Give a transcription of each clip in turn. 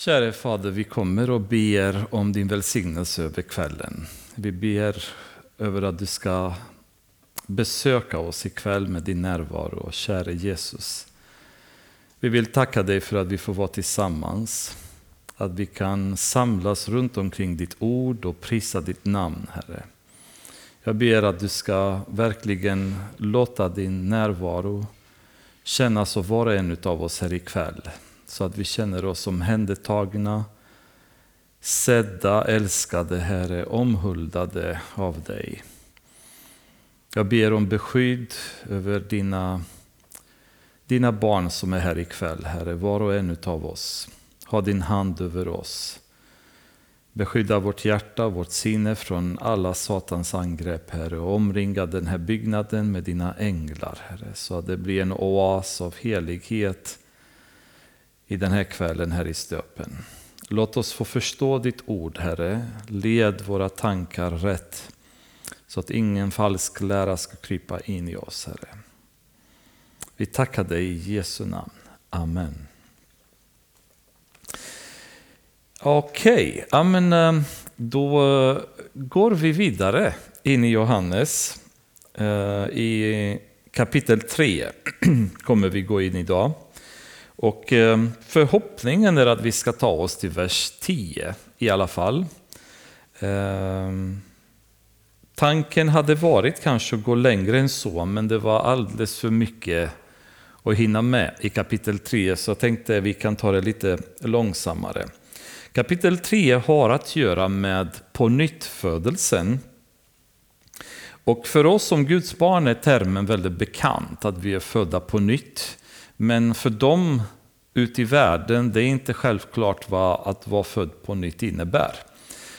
Käre Fader, vi kommer och ber om din välsignelse över kvällen. Vi ber över att du ska besöka oss ikväll med din närvaro, käre Jesus. Vi vill tacka dig för att vi får vara tillsammans, att vi kan samlas runt omkring ditt ord och prisa ditt namn, Herre. Jag ber att du ska verkligen låta din närvaro kännas av var och en av oss här ikväll så att vi känner oss omhändertagna, sedda, älskade Herre, omhuldade av dig. Jag ber om beskydd över dina, dina barn som är här ikväll, Herre, var och en av oss. Ha din hand över oss. Beskydda vårt hjärta, vårt sinne från alla Satans angrepp, Herre, och omringa den här byggnaden med dina änglar, Herre, så att det blir en oas av helighet, i den här kvällen här i stöpen. Låt oss få förstå ditt ord, Herre. Led våra tankar rätt, så att ingen falsk lära ska krypa in i oss, Herre. Vi tackar dig i Jesu namn. Amen. Okej, okay. Eh, då eh, går vi vidare in i Johannes. Eh, I kapitel 3 kommer vi gå in idag. Och ehm, förhoppningen är att vi ska ta oss till vers 10 i alla fall. Ehm, tanken hade varit kanske att gå längre än så, men det var alldeles för mycket att hinna med i kapitel 3, så jag tänkte att vi kan ta det lite långsammare. Kapitel 3 har att göra med på födelsen Och för oss som Guds barn är termen väldigt bekant, att vi är födda på nytt. Men för dem ute i världen, det är inte självklart vad att vara född på nytt innebär.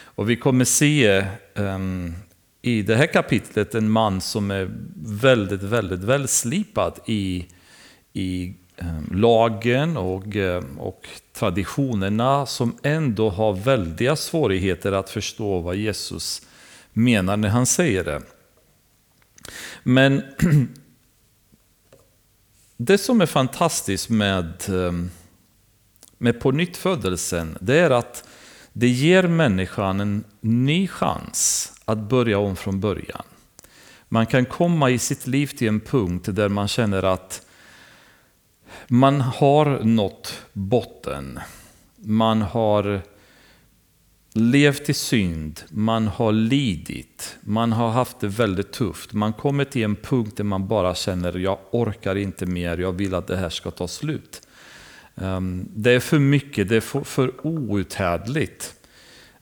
Och vi kommer se um, i det här kapitlet en man som är väldigt, väldigt välslipad i, i um, lagen och, um, och traditionerna som ändå har väldiga svårigheter att förstå vad Jesus menar när han säger det. Men Det som är fantastiskt med, ehm, med pånyttfödelsen, det är att det ger människan en ny chans att börja om från början. Man kan komma i sitt liv till en punkt där man känner att man har nått botten. Man har levt i synd, man har lidit, man har haft det väldigt tufft. Man kommer till en punkt där man bara känner jag orkar inte mer, jag vill att det här ska ta slut. Ehm, det är för mycket, det är för, outhärdligt.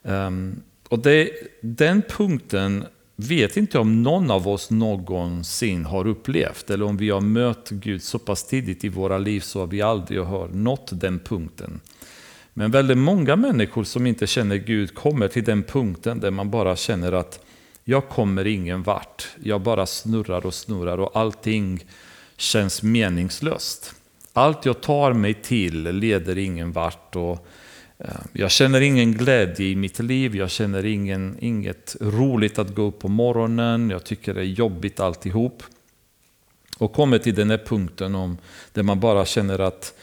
Ehm, och det, den punkten vet inte om någon av oss någonsin har upplevt, eller om vi har mött Gud så pass tidigt i våra liv så att vi aldrig har nått den punkten. Men väldigt många människor som inte känner Gud kommer till den punkten där man bara känner att jag kommer ingen vart. Jag bara snurrar och snurrar och allting känns meningslöst. Allt jag tar mig till leder ingen vart. Och eh, jag känner ingen glädje i mitt liv, jag känner ingen, inget roligt att gå upp på morgonen, jag tycker det är jobbigt alltihop. Och kommer till den här punkten om, där man bara känner att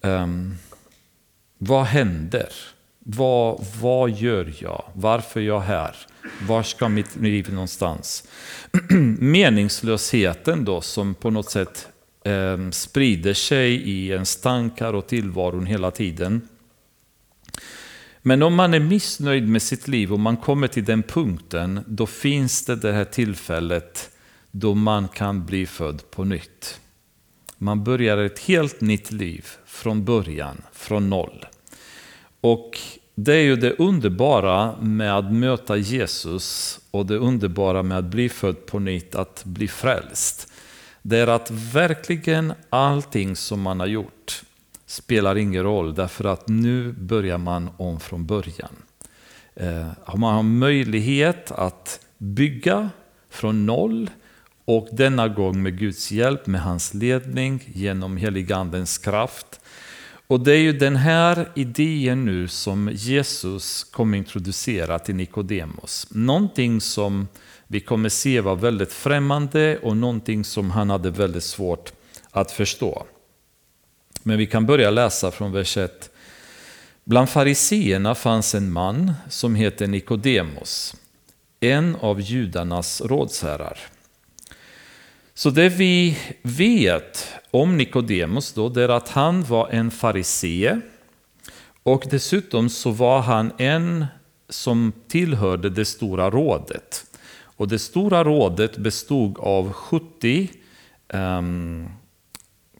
um, vad händer? Vad, vad gör jag? Varför är jag här? Var ska mitt liv någonstans? Meningslösheten då som på något sätt eh, sprider sig i ens tankar och tillvaron hela tiden. Men om man är missnöjd med sitt liv och man kommer till den punkten, då finns det det här tillfället då man kan bli född på nytt. Man börjar ett helt nytt liv från början, från noll. Och det är ju det underbara med att möta Jesus och det underbara med att bli född på nytt, att bli frälst. Det är att verkligen allting som man har gjort spelar ingen roll därför att nu börjar man om från början. Eh, man har möjlighet att bygga från noll och denna gång med Guds hjälp, med hans ledning, genom heligandens kraft. Och det är ju den här idén nu som Jesus kommer introducera till Nikodemos. Någonting som vi kommer se var väldigt främmande och någonting som han hade väldigt svårt att förstå. Men vi kan börja läsa från vers 1. Bland fariseerna fanns en man som hette Nikodemos, en av judarnas rådsherrar. Så det vi vet om Nikodemos då, det är att han var en farisee och dessutom så var han en som tillhörde det stora rådet. Och det stora rådet bestod av 70 um, ehm,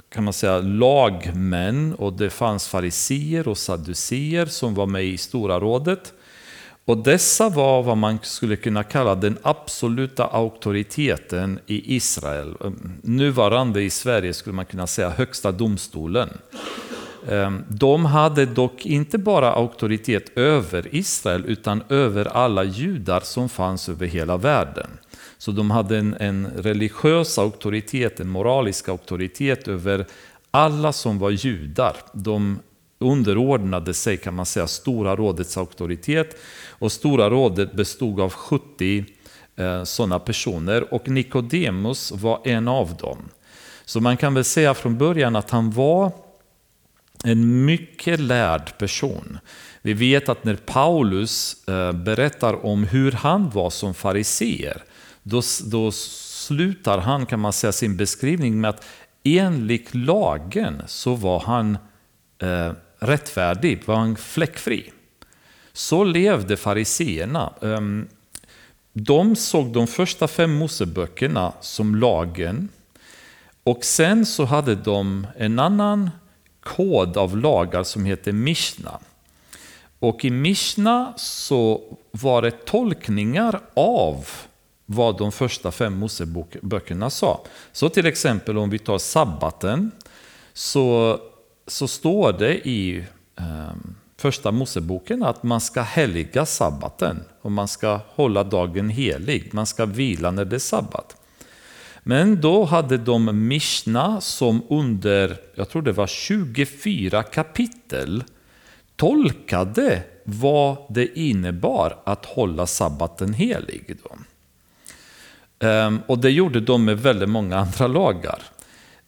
kan man säga, lagmän och det fanns fariseer och sadduceer som var med i Stora rådet. Och dessa var vad man skulle kunna kalla den absoluta auktoriteten i Israel. Ehm, nuvarande i Sverige skulle man kunna säga högsta domstolen. Ehm, de hade dock inte bara auktoritet över Israel utan över alla judar som fanns över hela världen. Så de hade en, en religiös auktoritet, en moralisk auktoritet över alla som var judar. De underordnade sig kan man säga Stora rådets auktoritet och Stora rådet bestod av 70 eh, sådana personer och Nikodemus var en av dem. Så man kan väl säga från början att han var en mycket lärd person. Vi vet att när Paulus eh, berättar om hur han var som fariseer då, då slutar han kan man säga sin beskrivning med att enligt lagen så var han eh, rättfärdig, var han fläckfri. Så levde fariseerna. Ehm, de såg de första fem Moseböckerna som lagen och sen så hade de en annan kod av lagar som heter Mishna. Och i Mishna så var det tolkningar av vad de första fem Moseböckerna sa. Så till exempel om vi tar sabbaten så, så står det i ehm, första Moseboken att man ska helga sabbaten och man ska hålla dagen helig. Man ska vila när det är sabbat. Men då hade de Mishna som under, jag tror det var 24 kapitel, tolkade vad det innebar att hålla sabbaten helig. Då. Ehm, och det gjorde de med väldigt många andra lagar.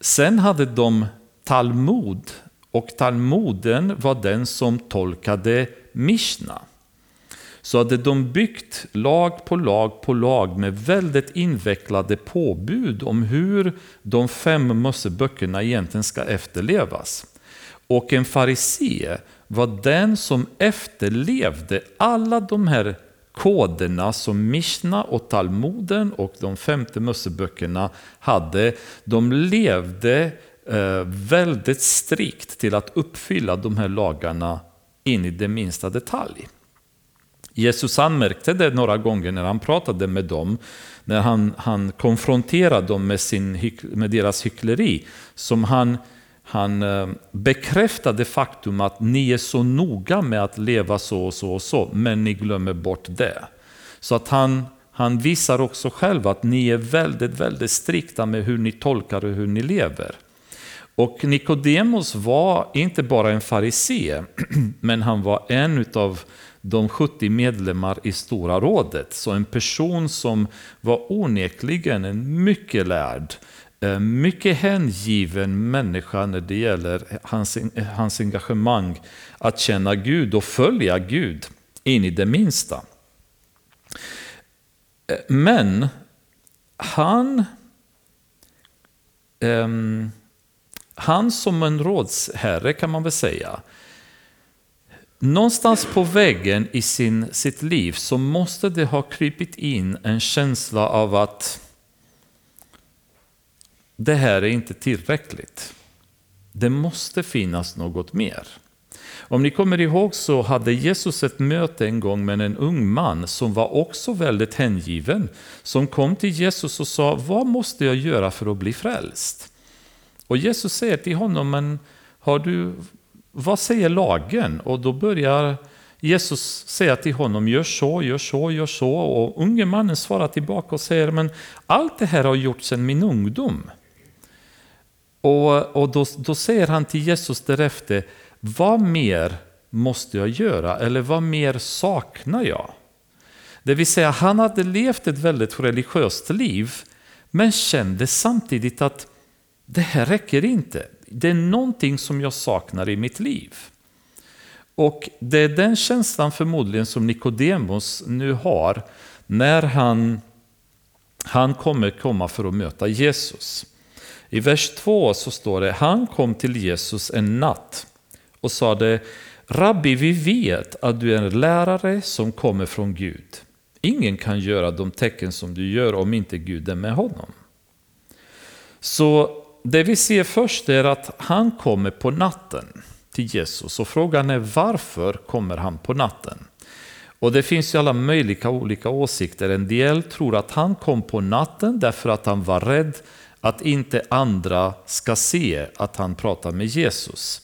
Sen hade de Talmud och Talmuden var den som tolkade Mishna. Så hade de byggt lag på lag på lag med väldigt invecklade påbud om hur de fem Moseböckerna egentligen ska efterlevas. Och en farisee var den som efterlevde alla de här koderna som Mishna och Talmuden och de femte Moseböckerna hade. De levde Eh, väldigt strikt till att uppfylla de här lagarna in i det minsta detalj. Jesus anmärkte det några gånger när han pratade med dem, när han, han konfronterade dem med, sin, med deras hyckleri, som han, han eh, bekräftade faktum att ni är så noga med att leva så och så och så, men ni glömmer bort det. Så att han, han visar också själv att ni är väldigt, väldigt strikta med hur ni tolkar och hur ni lever. Och Nikodemos var inte bara en farisé, men han var en av de 70 medlemmar i Stora rådet. Så en person som var onekligen en mycket lärd, eh, mycket hängiven människa när det gäller hans, eh, hans engagemang att känna Gud och följa Gud in i det minsta. Eh, men han, um, han som en rådsherre kan man väl säga, Någonstans på vägen i sin, sitt liv så måste det ha krypit in en känsla av att det här är inte tillräckligt. Det måste finnas något mer. Om ni kommer ihåg så hade Jesus ett möte en gång med en ung man som var också väldigt hängiven. Som kom till Jesus och sa, vad måste jag göra för att bli frälst? Och Jesus säger till honom, men har du vad säger lagen? Och då börjar Jesus säga till honom, gör så, gör så, gör så. Och unge mannen svarar tillbaka och säger, men allt det här har gjorts sedan min ungdom. Och, och då, då säger han till Jesus därefter, vad mer måste jag göra? Eller vad mer saknar jag? Det vill säga, han hade levt ett väldigt religiöst liv, men kände samtidigt att det här räcker inte det är någonting som jag saknar i mitt liv. Och det är den känslan förmodligen som Nikodemos nu har när han, han kommer komma för att möta Jesus. I vers 2 så står det, han kom till Jesus en natt och sade, Rabbi, vi vet att du är en lärare som kommer från Gud. Ingen kan göra de tecken som du gör om inte Gud är med honom. Så det vi ser först är att han kommer på natten till Jesus. Och frågan är varför kommer han på natten? Och det finns ju alla möjliga olika åsikter. En del tror att han kom på natten därför att han var rädd att inte andra ska se att han pratar med Jesus.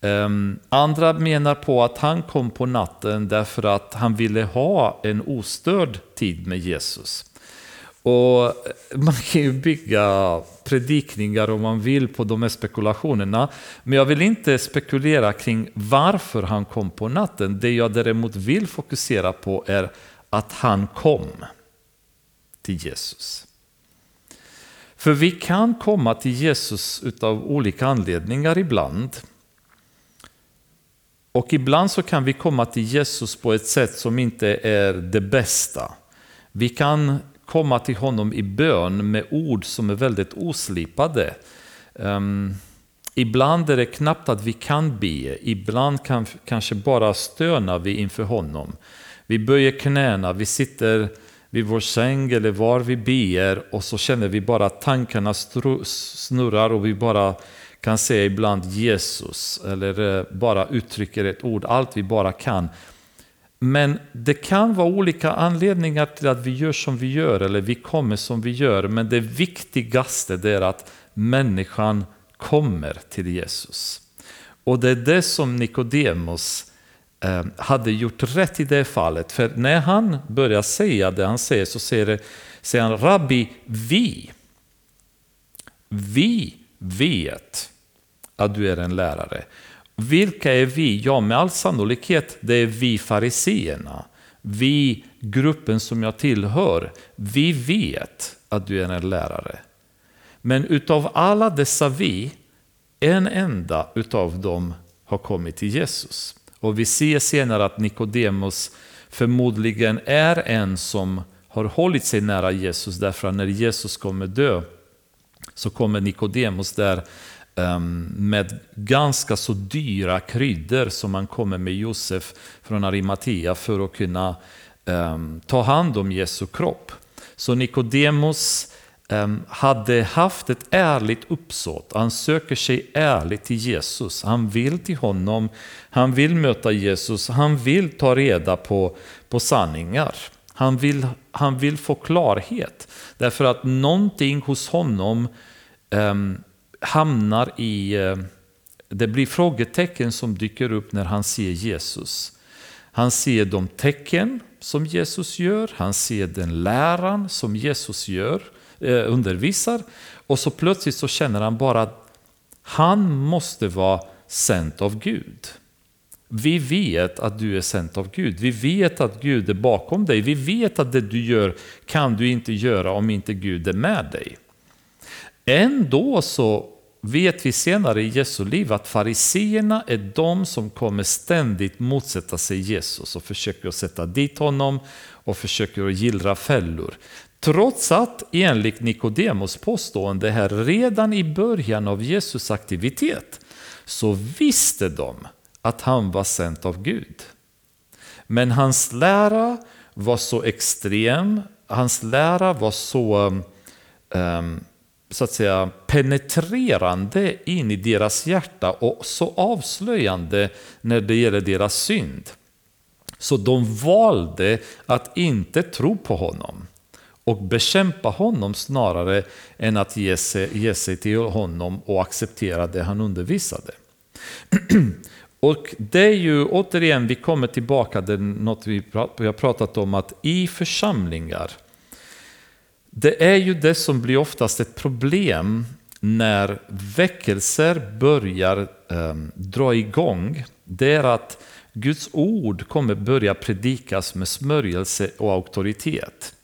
Ehm, andra menar på att han kom på natten därför att han ville ha en ostörd tid med Jesus. Och man kan ju bygga predikningar om man vill på de här spekulationerna. Men jag vill inte spekulera kring varför han kom på natten. Det jag däremot vill fokusera på är att han kom till Jesus. För vi kan komma till Jesus av olika anledningar ibland. Och ibland så kan vi komma till Jesus på ett sätt som inte är det bästa. Vi kan komma till honom i bön med ord som är väldigt oslipade. Um, ibland är det knappt att vi kan be, ibland kan, kanske bara stönar vi inför honom. Vi böjer knäna, vi sitter vid vår säng eller var vi ber och så känner vi bara att tankarna snurrar och vi bara kan säga ibland Jesus eller eh, bara uttrycker ett ord, allt vi bara kan. Men det kan vara olika anledningar till att vi gör som vi gör eller vi kommer som vi gör. Men det viktigaste är att människan kommer till Jesus. Och det är det som Nikodemos eh, hade gjort rätt i det fallet. För när han börjar säga det han säger så säger, säger han Rabbi, vi. Vi vet att du är en lärare. Vilka är vi? Ja, med all sannolikhet det är vi fariseerna. Vi, gruppen som jag tillhör, vi vet att du är en lärare. Men utav alla dessa vi, en enda utav dem har kommit till Jesus. Och vi ser senare att Nikodemos förmodligen är en som har hållit sig nära Jesus därför att när Jesus kommer dö så kommer Nikodemos där Ehm, med ganska så dyra kryddor som man kommer med Josef från Arimatea för att kunna ehm, ta hand om Jesu kropp. Så Nikodemos ehm, hade haft ett ärligt uppsåt. Han söker sig ärligt till Jesus. Han vill till honom, han vill möta Jesus, han vill ta reda på, på sanningar. Han vill, han vill få klarhet. Därför att någonting hos honom um, hamnar i, eh, det blir frågetecken som dyker upp när han ser Jesus. Han ser de tecken som Jesus gör, han ser den läran som Jesus gör, eh, undervisar och så plötsligt så känner han bara att han måste vara sänd av Gud. Vi vet att du är sänd av Gud. Vi vet att Gud är bakom dig. Vi vet att det du gör kan du inte göra om inte Gud är med dig. Ändå så vet vi senare i Jesu liv att fariseerna är de som kommer ständigt motsätta sig Jesus och försöker sätta dit honom och försöker att gillra fällor. Trots att enligt Nikodemos påstående här redan i början av Jesus aktivitet så visste de att han var sänd av Gud. Men hans lära var så extrem, hans lära var så um, um så att säga penetrerande in i deras hjärta och så avslöjande när det gäller deras synd. Så de valde att inte tro på honom och bekämpa honom snarare än att ge sig, ge sig till honom och acceptera det han undervisade. Och det är ju återigen, vi kommer tillbaka till något vi har pratat om, att i församlingar det är ju det som blir oftast ett problem när väckelser börjar eh, dra igång. Det är att Guds ord kommer börja predikas med smörjelse och auktoritet.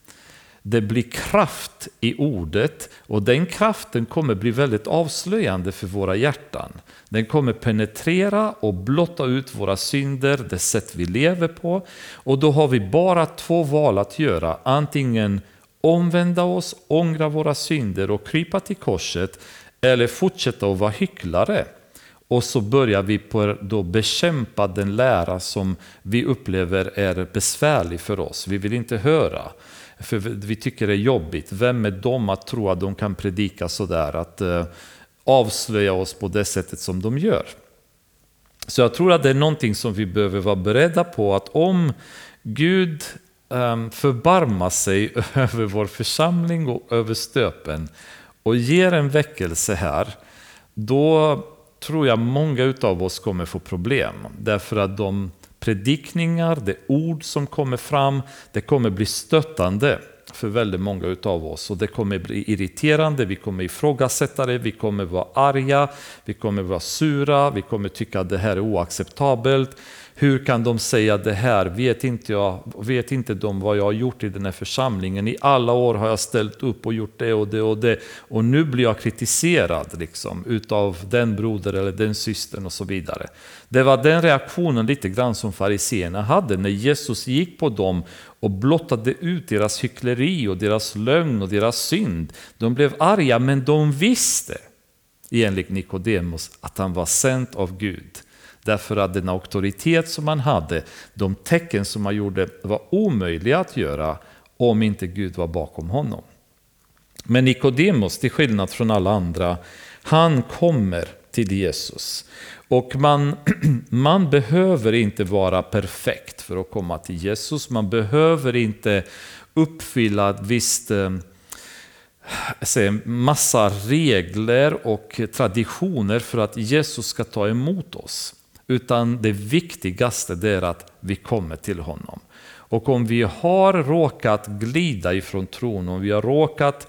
det blir kraft i ordet och den kraften kommer bli väldigt avslöjande för våra hjärtan. Den kommer penetrera och blotta ut våra synder, det sätt vi lever på. Och då har vi bara två val att göra. Antingen omvända oss, ångra våra synder och krypa till korset eller fortsätta att vara hycklare. Och så börjar vi på då bekämpa den lära som vi upplever är besvärlig för oss. Vi vill inte höra. För vi tycker det är jobbigt. Vem är de att tro att de kan predika sådär? Att eh, avslöja oss på det sättet som de gör. Så jag tror att det är någonting som vi behöver vara beredda på att om Gud Ehm, förbarma förbarmar sig över vår församling och över stöpen och ger en väckelse här, då tror jag många av oss kommer få problem. Därför att de predikningar, det ord som kommer fram, det kommer bli stöttande för väldigt många av oss. Och det kommer bli irriterande, vi kommer ifrågasätta det, vi kommer vara arga, vi kommer vara sura, vi kommer tycka att det här är oacceptabelt. Hur kan de säga det här? Vet inte, jag, vet inte de vad jag har gjort i den här församlingen? I alla år har jag ställt upp och gjort det och det och det. Och nu blir jag kritiserad liksom, utav den broder eller den systern och så vidare. Det var den reaktionen lite grann som fariseerna hade när Jesus gick på dem och blottade ut deras hyckleri och deras lögn och deras synd. De blev arga men de visste enligt Nikodemus att han var sänd av Gud. Därför att den auktoritet som han hade, de tecken som han gjorde var omöjliga att göra om inte Gud var bakom honom. Men Nikodemus, till skillnad från alla andra, han kommer till Jesus. Och man, man behöver inte vara perfekt för att komma till Jesus. Man behöver inte uppfylla ett visst eh, massa regler och traditioner för att Jesus ska ta emot oss. Utan det viktigaste är att vi kommer till honom. Och om vi har råkat glida ifrån tron, om vi har råkat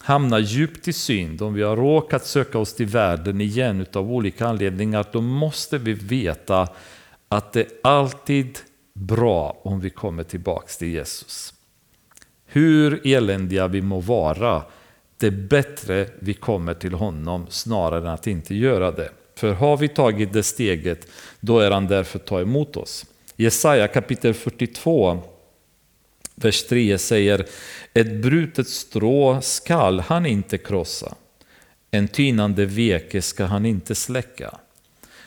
hamna djupt i synd, om vi har råkat söka oss till världen igen av olika anledningar, då måste vi veta att det är alltid bra om vi kommer tillbaks till Jesus. Hur eländiga vi må vara, det är bättre vi kommer till honom snarare än att inte göra det. För har vi tagit det steget, då är han där för att ta emot oss. Jesaja kapitel 42, vers 3 säger Ett brutet strå skall han inte krossa, en tynande veke ska han inte släcka.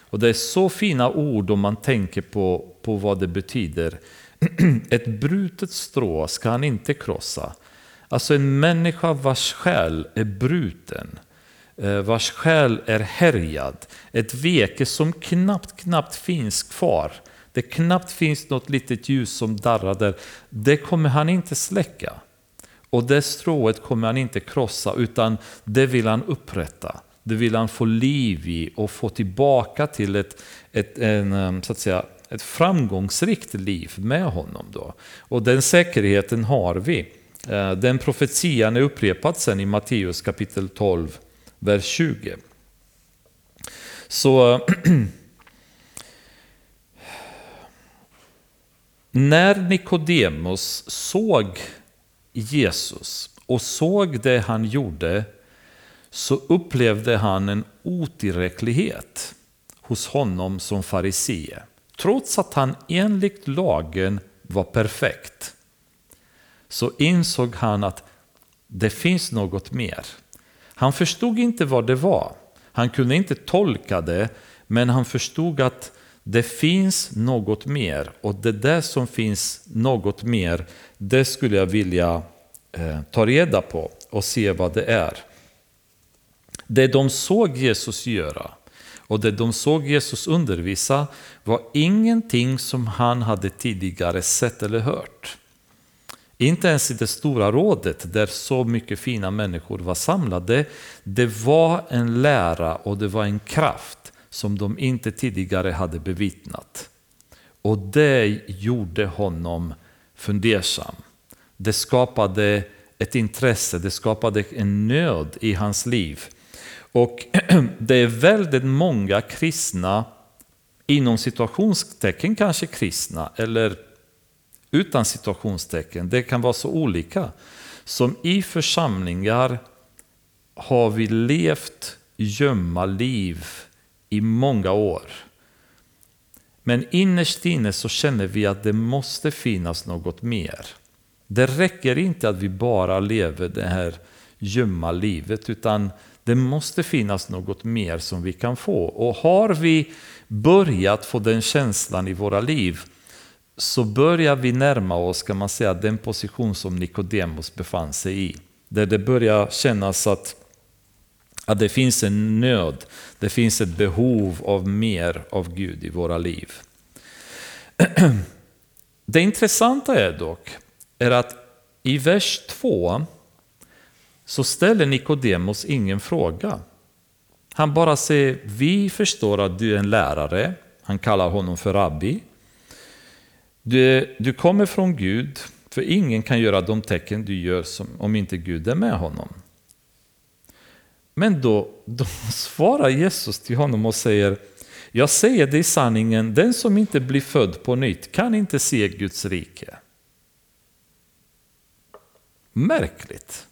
Och det är så fina ord om man tänker på, på vad det betyder. Ett brutet strå ska han inte krossa. Alltså en människa vars själ är bruten Eh, vars själ är härjad. Ett veke som knappt, knappt finns kvar. Det knappt finns något litet ljus som darrar där. Det kommer han inte släcka. Och det strået kommer han inte krossa, utan det vill han upprätta. Det vill han få liv i och få tillbaka till ett, ett, en, eh, så att säga, ett framgångsrikt liv med honom. Då. Och den säkerheten har vi. Eh, den profetian är upprepad sen i Matteus kapitel 12 vers 20. Så när Nikodemus såg Jesus och såg det han gjorde så upplevde han en otillräcklighet hos honom som farisee. Trots att han enligt lagen var perfekt så insåg han att det finns något mer. Han förstod inte vad det var. Han kunde inte tolka det, men han förstod att det finns något mer. Och det där som finns något mer, det skulle jag vilja eh, ta reda på och se vad det är. Det de såg Jesus göra och det de såg Jesus undervisa var ingenting som han hade tidigare sett eller hört. Inte ens i det stora rådet där så mycket fina människor var samlade. Det var en lära och det var en kraft som de inte tidigare hade bevittnat. Och det gjorde honom fundersam. Det skapade ett intresse, det skapade en nöd i hans liv. Och det är väldigt många kristna, inom situationstecken kanske kristna, eller utan situationstecken. Det kan vara så olika. som i församlingar har vi levt gömma liv i många år. Men innerst inne så känner vi att det måste finnas något mer. Det räcker inte att vi bara lever det här gömma livet utan det måste finnas något mer som vi kan få. Och har vi börjat få den känslan i våra liv så börjar vi närma oss kan man säga, den position som Nikodemus befann sig i. Där det börjar kännas att, att det finns en nöd, det finns ett behov av mer av Gud i våra liv. Det intressanta är dock är att i vers 2 så ställer Nikodemus ingen fråga. Han bara säger, vi förstår att du är en lärare. Han kallar honom för rabbi. Du, du kommer från Gud, för ingen kan göra de tecken du gör som, om inte Gud är med honom. Men då, då svarar Jesus till honom och säger, jag säger dig sanningen, den som inte blir född på nytt kan inte se Guds rike. Märkligt.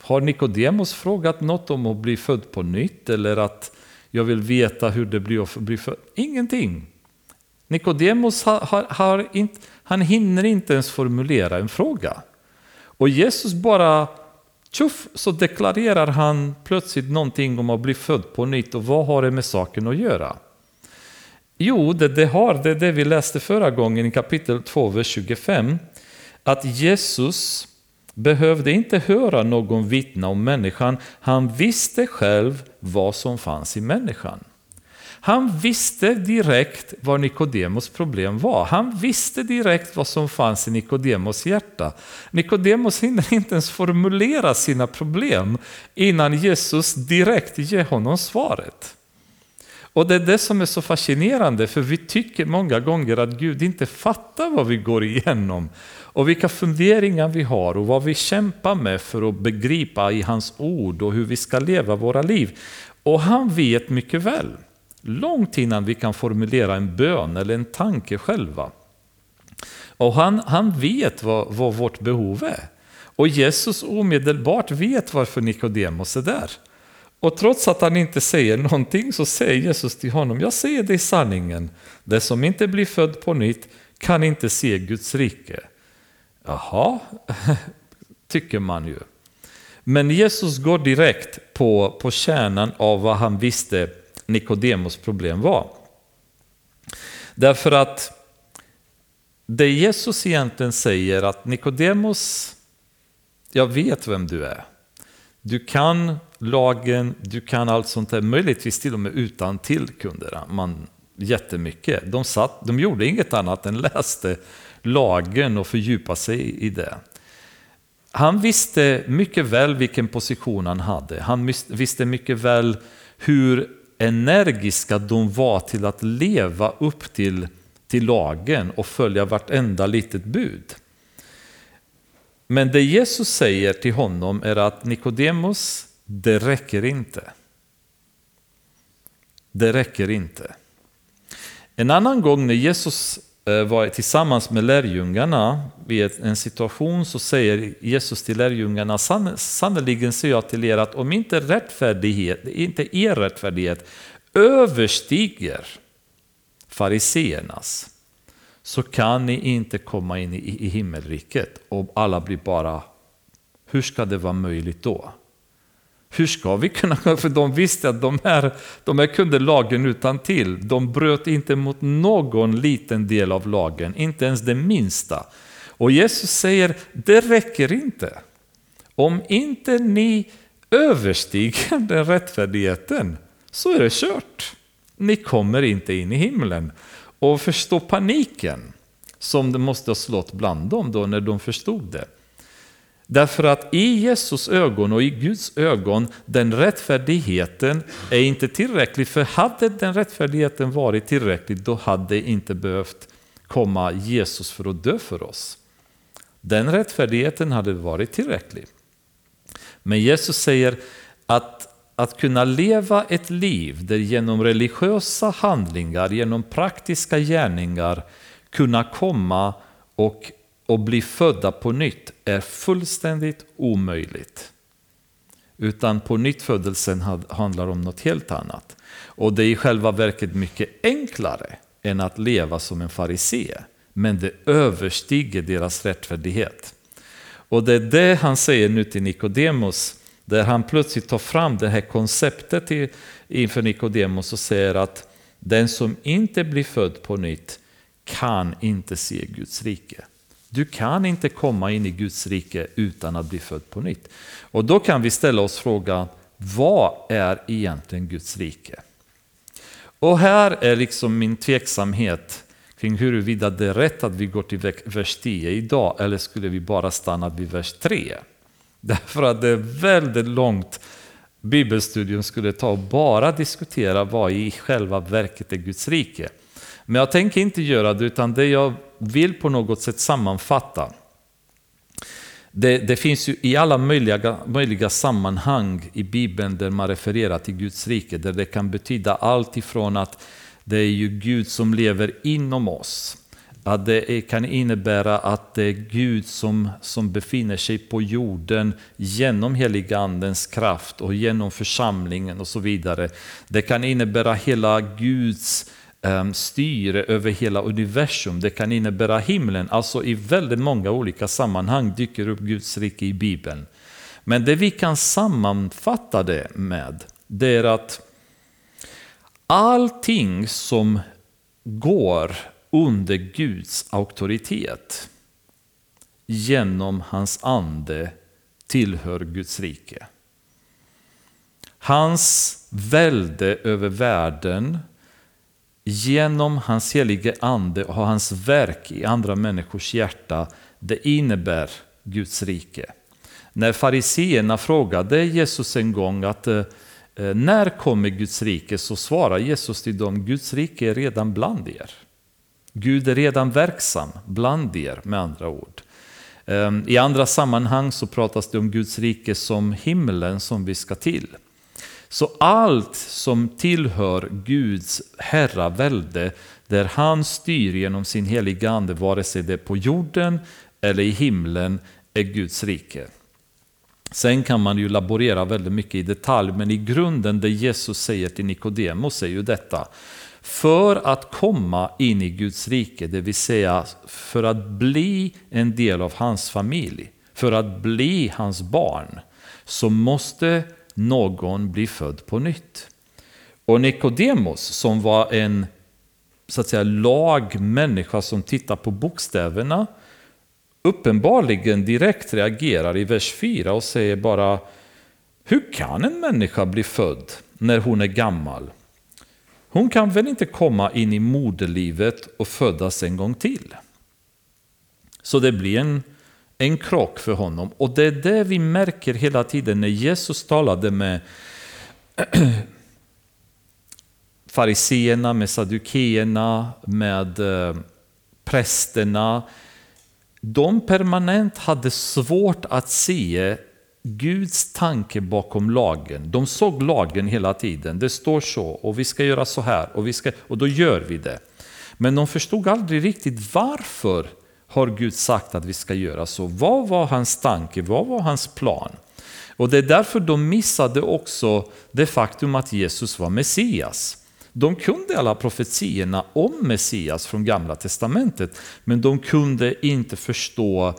Har Nikodemus frågat något om att bli född på nytt eller att jag vill veta hur det blir att bli född? Ingenting. Nikodemus har, har, har inte, han hinner inte ens formulera en fråga. Och Jesus bara, tjoff, så deklarerar han plötsligt någonting om att bli född på nytt och vad har det med saken att göra? Jo, det, det har det, det vi läste förra gången i kapitel 2, vers 25. Att Jesus behövde inte höra någon vittna om människan. Han visste själv vad som fanns i människan. Han visste direkt vad Nikodemos problem var. Han visste direkt vad som fanns i Nikodemos hjärta. Nikodemos hinner inte ens formulera sina problem innan Jesus direkt ger honom svaret. Och det är det som är så fascinerande, för vi tycker många gånger att Gud inte fattar vad vi går igenom och vilka funderingar vi har och vad vi kämpar med för att begripa i hans ord och hur vi ska leva våra liv. Och han vet mycket väl, långt innan vi kan formulera en bön eller en tanke själva. Och han, han vet vad, vad vårt behov är. Och Jesus omedelbart vet varför Nikodemus är där. Och trots att han inte säger någonting så säger Jesus till honom, jag säger dig sanningen, det som inte blir född på nytt kan inte se Guds rike. Jaha, tycker man ju. Men Jesus går direkt på, på kärnan av vad han visste Nikodemos problem var. Därför att det Jesus egentligen säger att Nikodemos, jag vet vem du är. Du kan lagen, du kan allt sånt där, möjligtvis till och med utan till kunde man jättemycket. De, satt, de gjorde inget annat än läste lagen och fördjupade sig i det. Han visste mycket väl vilken position han hade. Han visste mycket väl hur energiska de var till att leva upp till, till lagen och följa vartenda litet bud. Men det Jesus säger till honom är att Nikodemus, det räcker inte. Det räcker inte. En annan gång när Jesus Eh, var tillsammans med lärjungarna vid en situation så säger Jesus till lärjungarna, sannerligen säger jag till er att om inte rättfärdighet, inte er rättfärdighet överstiger fariseernas så kan ni inte komma in i, himmelriket. Och alla blir bara, hur ska det vara möjligt då? Hur ska vi kunna, för de visste att de här, de här kunde lagen utan till. De bröt inte mot någon liten del av lagen, inte ens det minsta. Och Jesus säger, det räcker inte. Om inte ni överstiger den rättfärdigheten så är det kört. Ni kommer inte in i himlen. Och förstå paniken som det måste ha slått bland dem då när de förstod det. Därför att i Jesus ögon och i Guds ögon, den rättfärdigheten är inte tillräcklig. För hade den rättfärdigheten varit tillräcklig, då hade inte behövt komma Jesus för att dö för oss. Den rättfärdigheten hade varit tillräcklig. Men Jesus säger att att kunna leva ett liv där genom religiösa handlingar, genom praktiska gärningar kunna komma och och bli födda på nytt är fullständigt omöjligt. Utan på nyttfödelsen handlar om något helt annat. Och det är i själva verket mycket enklare än att leva som en farisee. Men det överstiger deras rättfärdighet. Och det är det han säger nu till Nikodemus, där han plötsligt tar fram det här konceptet inför Nikodemus och säger att den som inte blir född på nytt kan inte se Guds rike. Du kan inte komma in i Guds rike utan att bli född på nytt. Och då kan vi ställa oss frågan, vad är egentligen Guds rike? Och här är liksom min tveksamhet kring huruvida det är rätt att vi går till vers 10 idag eller skulle vi bara stanna vid vers 3? Därför att det är väldigt långt bibelstudium skulle ta och bara diskutera vad i själva verket är Guds rike. Men jag tänker inte göra det, utan det jag vill på något sätt sammanfatta. Det, det, finns ju i alla möjliga, möjliga sammanhang i Bibeln där man refererar till Guds rike, där det kan betyda allt ifrån att det är ju Gud som lever inom oss, att det kan innebära att det är Gud som, som befinner sig på jorden genom heligandens kraft och genom församlingen och så vidare. Det kan innebära hela Guds Ehm, styre över hela universum. Det kan innebära himlen. Alltså i väldigt många olika sammanhang dyker upp Guds rike i Bibeln. Men det vi kan sammanfatta det med, det är att allting som går under Guds auktoritet genom hans ande tillhör Guds rike. Hans välde över världen genom hans helige ande och hans verk i andra människors hjärta, det innebär Guds rike. När fariseerna frågade Jesus en gång att eh, eh, när kommer Guds rike så svarar Jesus till dem, Guds rike är redan bland er. Gud är redan verksam bland er med andra ord. Ehm, I andra sammanhang så pratas det om Guds rike som himlen som vi ska till. Så allt som tillhör Guds herravälde, där han styr genom sin heliga ande, vare sig det är på jorden eller i himlen, är Guds rike. Sen kan man ju laborera väldigt mycket i detalj, men i grunden det Jesus säger till Nikodemus är ju detta. För att komma in i Guds rike, det vill säga för att bli en del av hans familj, för att bli hans barn, så måste någon blir född på nytt. Och Nikodemus som var en så att säga, lagmänniska som tittar på bokstäverna uppenbarligen direkt reagerar i vers 4 och säger bara Hur kan en människa bli född när hon är gammal? Hon kan väl inte komma in i moderlivet och födas en gång till? Så det blir en en krock för honom. Och det är det vi märker hela tiden när Jesus talade med fariseerna, med saddukeerna, med eh, prästerna. De permanent hade svårt att se Guds tanke bakom lagen. De såg lagen hela tiden. Det står så och vi ska göra så här och, vi ska, och då gör vi det. Men de förstod aldrig riktigt varför har Gud sagt att vi ska göra så. Vad var hans tanke? Vad var hans plan? Och det är därför de missade också det faktum att Jesus var Messias. De kunde alla profetierna om Messias från Gamla Testamentet, men de kunde inte förstå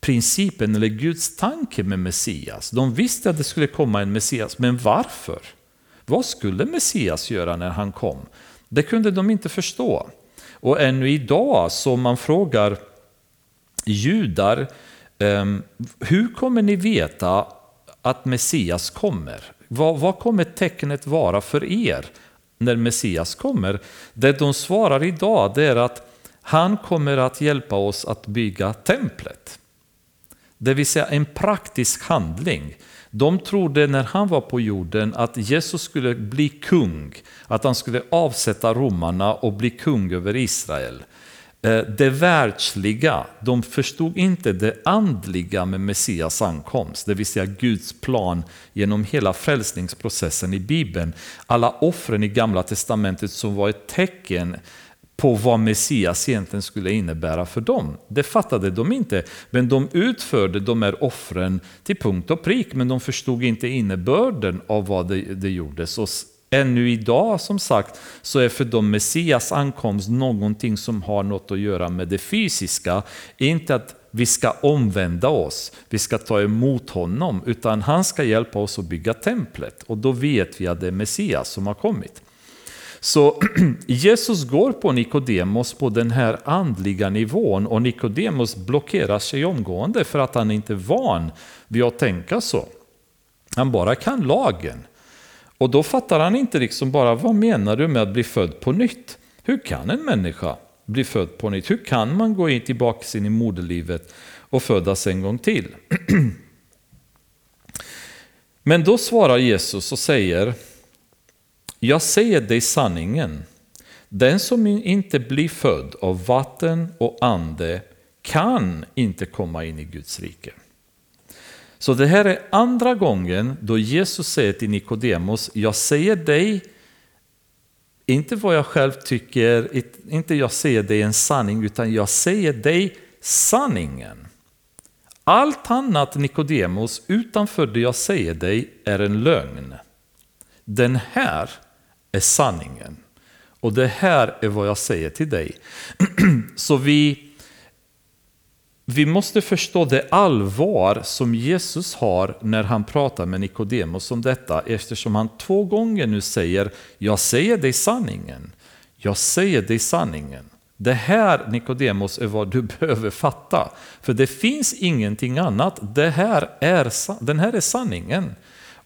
principen eller Guds tanke med Messias. De visste att det skulle komma en Messias, men varför? Vad skulle Messias göra när han kom? Det kunde de inte förstå. Och ännu idag, så man frågar judar, ehm, hur kommer ni veta att Messias kommer? Vad, vad kommer tecknet vara för er när Messias kommer? Det de svarar idag det är att han kommer att hjälpa oss att bygga templet. Det vill säga en praktisk handling. De trodde när han var på jorden att Jesus skulle bli kung, att han skulle avsätta romarna och bli kung över Israel. Eh, det världsliga, de förstod inte det andliga med Messias ankomst, det vill säga Guds plan genom hela frälsningsprocessen i Bibeln. Alla offren i Gamla Testamentet som var ett tecken på vad Messias egentligen skulle innebära för dem. Det fattade de inte, men de utförde de här offren till punkt och prick, men de förstod inte innebörden av vad det, det gjordes. Och ännu idag, som sagt, så är för dem Messias ankomst någonting som har något att göra med det fysiska, inte att vi ska omvända oss, vi ska ta emot honom, utan han ska hjälpa oss att bygga templet. Och då vet vi att det är Messias som har kommit. Så Jesus går på Nikodemos på den här andliga nivån och Nikodemos blockerar sig omgående för att han inte är van vid att tänka så. Han bara kan lagen. Och då fattar han inte liksom bara, vad menar du med att bli född på nytt? Hur kan en människa bli född på nytt? Hur kan man gå in tillbaka in i moderlivet och födas en gång till? Men då svarar Jesus och säger, jag säger dig sanningen. Den som inte blir född av vatten och ande kan inte komma in i Guds rike. Så det här är andra gången då Jesus säger till Nikodemus, jag säger dig, inte vad jag själv tycker, inte jag säger dig en sanning, utan jag säger dig sanningen. Allt annat Nikodemus utanför det jag säger dig är en lögn. Den här är sanningen. Och det här är vad jag säger till dig. Så vi, vi måste förstå det allvar som Jesus har när han pratar med Nikodemus om detta eftersom han två gånger nu säger Jag säger dig sanningen. Jag säger dig sanningen. Det här Nikodemus är vad du behöver fatta. För det finns ingenting annat. Det här är, den här är sanningen.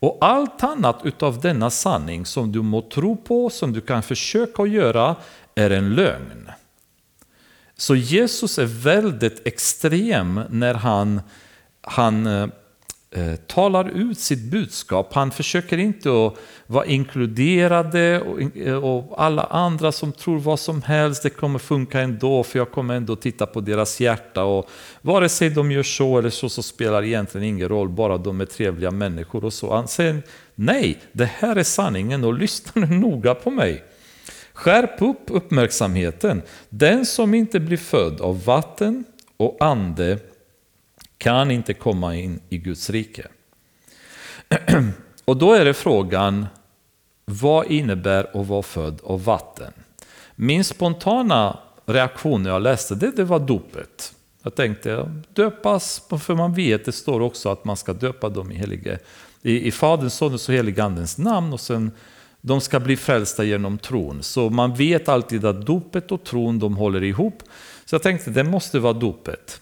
Och allt annat utav denna sanning som du må tro på, som du kan försöka göra, är en lögn. Så Jesus är väldigt extrem när han, han eh, eh, talar ut sitt budskap. Han försöker inte att vara inkluderade och, eh, och, alla andra som tror vad som helst, det kommer funka ändå för jag kommer ändå titta på deras hjärta. Och vare sig de gör så eller så, så spelar egentligen ingen roll, bara de är trevliga människor och så. Han säger nej, det här är sanningen och lyssna nu noga på mig. Skärp upp uppmärksamheten. Den som inte blir född av vatten och ande kan inte komma in i Guds rike. Och då är det frågan, vad innebär att vara född av vatten? Min spontana reaktion när jag läste det, det var dopet. Jag tänkte döpas, för man vet, det står också att man ska döpa dem i, helige, i, i Faderns, Sonens och Heligandens namn och sen de ska bli frälsta genom tron. Så man vet alltid att dopet och tron de håller ihop. Så jag tänkte det måste vara dopet.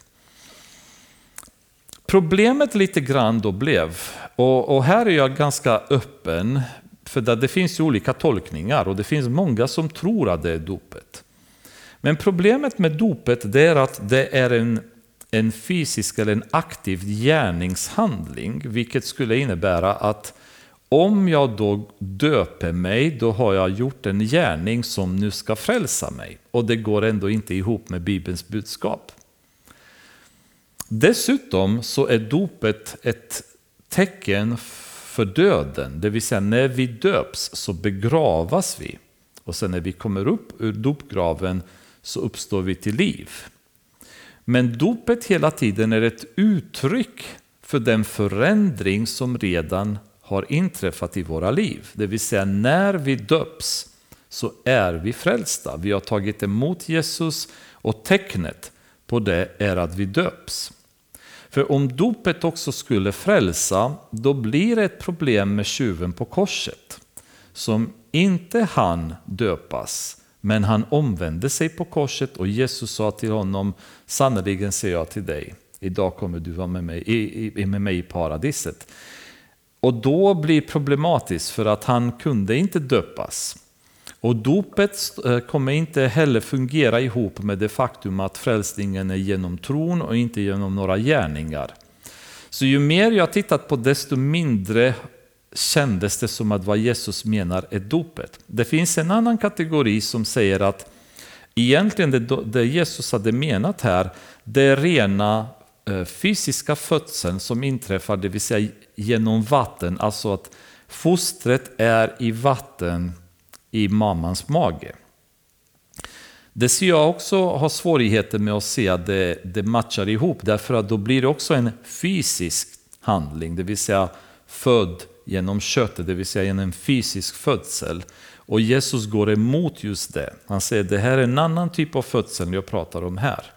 Problemet lite grann då blev, och, och här är jag ganska öppen, för det, det finns ju olika tolkningar och det finns många som tror att det är dopet. Men problemet med dopet det är att det är en, en fysisk eller en aktiv gärningshandling, vilket skulle innebära att om jag då döper mig, då har jag gjort en gärning som nu ska frälsa mig. Och det går ändå inte ihop med Bibelns budskap. Dessutom så är dopet ett tecken för döden, det vill säga när vi döps så begravas vi. Och sen när vi kommer upp ur dopgraven så uppstår vi till liv. Men dopet hela tiden är ett uttryck för den förändring som redan har inträffat i våra liv. Det vill säga när vi döps så är vi frälsta. Vi har tagit emot Jesus och tecknet på det är att vi döps. För om dopet också skulle frälsa, då blir det ett problem med tjuven på korset. Som inte han döpas, men han omvände sig på korset och Jesus sa till honom, sannerligen säger jag till dig, idag kommer du vara med mig, i, med mig i paradiset. Och då blir problematiskt för att han kunde inte döpas. Och dopet eh, kommer inte heller fungera ihop med det faktum att frälsningen är genom tron och inte genom några gärningar. Så ju mer jag tittat på desto mindre kändes det som att vad Jesus menar är dopet. Det finns en annan kategori som säger att egentligen det, Jesus hade menat här, det är rena eh, fysiska födseln som inträffar, det vill säga genom vatten, alltså att fostret är i vatten i mammans mage. Det ser jag också har svårigheter med att se att det, det matchar ihop, därför att då blir det också en fysisk handling, det vill säga född genom köttet, det vill säga genom en fysisk födsel. Och Jesus går emot just det. Han säger det här är en annan typ av födsel jag pratar om här.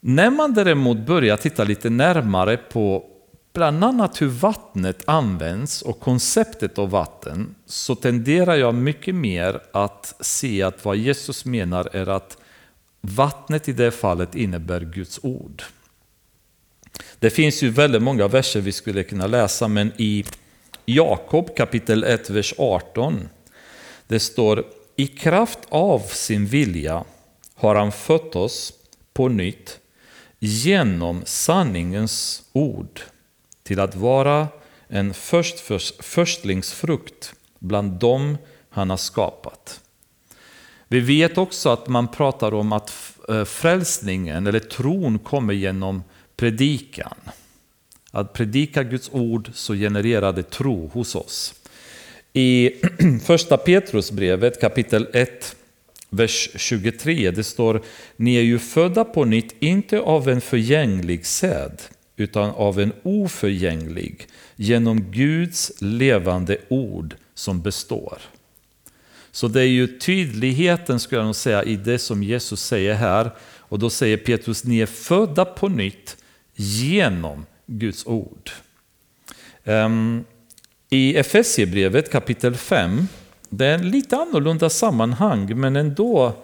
När man däremot börjar titta lite närmare på bland annat hur vattnet används och konceptet av vatten så tenderar jag mycket mer att se att vad Jesus menar är att vattnet i det fallet innebär Guds ord. Det finns ju väldigt många verser vi skulle kunna läsa men i Jakob kapitel 1, vers 18 det står i kraft av sin vilja har han fött oss på nytt genom sanningens ord till att vara en först, först, förstlingsfrukt bland dem han har skapat. Vi vet också att man pratar om att eh, frälsningen eller tron kommer genom predikan. Att predika Guds ord så genererar det tro hos oss. I första Petrusbrevet kapitel 1 vers 23. Det står, ni är ju födda på nytt, inte av en förgänglig säd, utan av en oförgänglig, genom Guds levande ord som består. Så det är ju tydligheten, skulle jag nog säga, i det som Jesus säger här. Och då säger Petrus, ni är födda på nytt genom Guds ord. Ehm, I Efesiebrevet kapitel 5 det är en lite annorlunda sammanhang, men ändå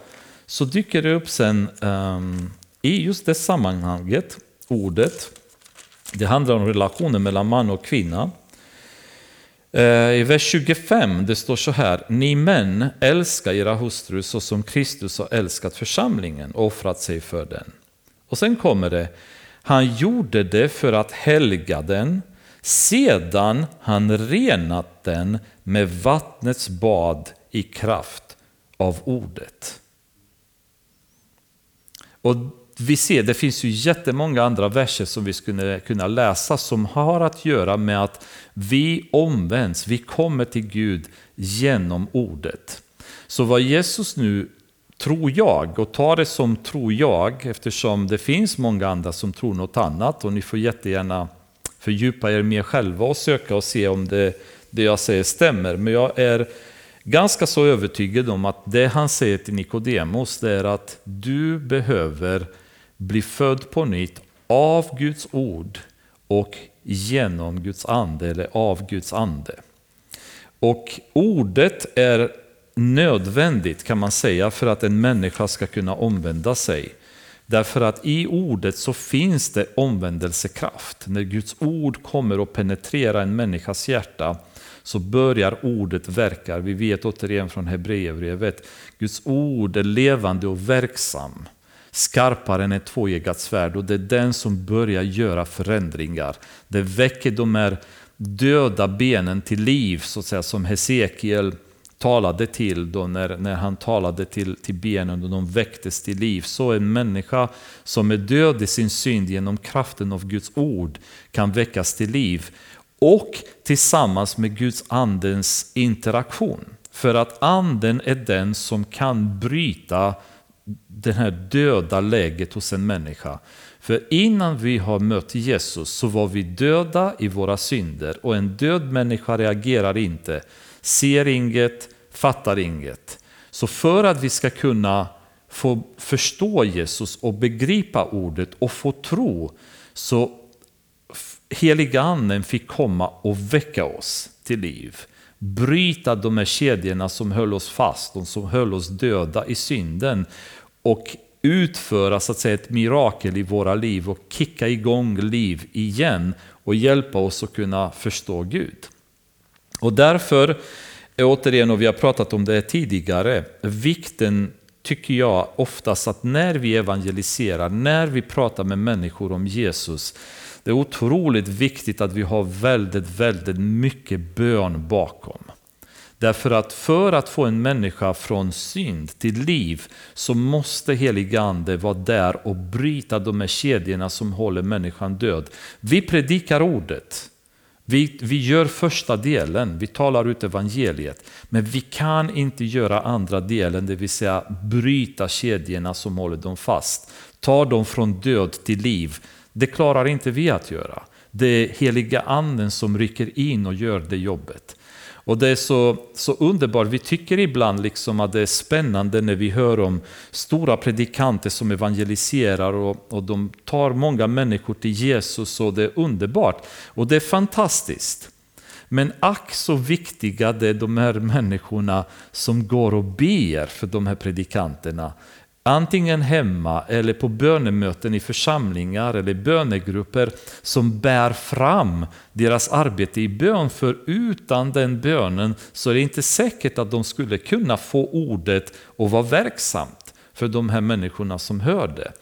så dyker det upp sen um, i just det sammanhanget, ordet. Det handlar om relationen mellan man och kvinna. Eh, I vers 25 det står så här, ni män älskar era hustrur så som Kristus har älskat församlingen och offrat sig för den. Och sen kommer det, han gjorde det för att helga den, sedan han renat den med vattnets bad i kraft av ordet. Och vi ser, det finns ju jättemånga andra verser som vi skulle kunna läsa som har att göra med att vi omvänds, vi kommer till Gud genom ordet. Så vad Jesus nu tror jag, och tar det som tror jag, eftersom det finns många andra som tror något annat och ni får jättegärna fördjupa er mer själva och söka och se om det, det jag säger stämmer. Men jag är ganska så övertygad om att det han säger till Nikodemos det är att du behöver bli född på nytt av Guds ord och genom Guds ande eller av Guds ande. Och ordet är nödvändigt kan man säga för att en människa ska kunna omvända sig. Därför att i ordet så finns det omvändelsekraft. När Guds ord kommer och penetrerar en människas hjärta så börjar ordet verka. Vi vet återigen från Hebreerbrevet, Guds ord är levande och verksam. Skarpare än ett tvåeggat svärd och det är den som börjar göra förändringar. Det väcker de här döda benen till liv, så att säga, som Hesekiel talade till då när, när han talade till, till benen och de väcktes till liv. Så en människa som är död i sin synd genom kraften av Guds ord kan väckas till liv. Och tillsammans med Guds andens interaktion. För att anden är den som kan bryta det här döda läget hos en människa. För innan vi har mött Jesus så var vi döda i våra synder och en död människa reagerar inte ser inget, fattar inget. Så för att vi ska kunna få förstå Jesus och begripa ordet och få tro så heliga anden fick komma och väcka oss till liv. Bryta de här kedjorna som höll oss fast, de som höll oss döda i synden och utföra så att säga, ett mirakel i våra liv och kicka igång liv igen och hjälpa oss att kunna förstå Gud. Och därför, återigen, och vi har pratat om det tidigare, vikten tycker jag oftast att när vi evangeliserar, när vi pratar med människor om Jesus, det är otroligt viktigt att vi har väldigt, väldigt mycket bön bakom. Därför att för att få en människa från synd till liv så måste heliga ande vara där och bryta de här kedjorna som håller människan död. Vi predikar ordet. Vi, vi gör första delen, vi talar ut evangeliet, men vi kan inte göra andra delen, det vill säga bryta kedjorna som håller dem fast. Ta dem från död till liv. Det klarar inte vi att göra. Det är heliga anden som rycker in och gör det jobbet. Och det är så, så underbart, vi tycker ibland liksom att det är spännande när vi hör om stora predikanter som evangeliserar och, och de tar många människor till Jesus och det är underbart. Och det är fantastiskt. Men ack så viktiga det är de här människorna som går och ber för de här predikanterna. Antingen hemma eller på bönemöten i församlingar eller bönegrupper som bär fram deras arbete i bön. För utan den bönen så är det inte säkert att de skulle kunna få ordet och vara verksamt för de här människorna som hör det.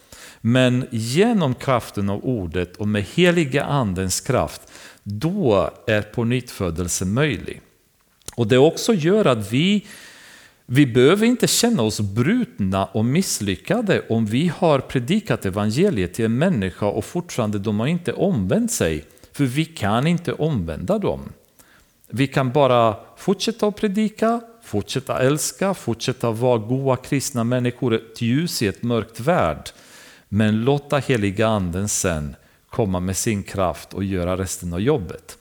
Men genom kraften av ordet och med heliga andens kraft, då är på möjlig. Och det också gör att vi vi behöver inte känna oss brutna och misslyckade om vi har predikat evangeliet till en människa och fortfarande de har inte omvänt sig. För vi kan inte omvända dem. Vi kan bara fortsätta att predika, fortsätta älska, fortsätta vara goda kristna människor, ett ljus i ett mörkt värld. Men låta heliga anden sen komma med sin kraft och göra resten av jobbet.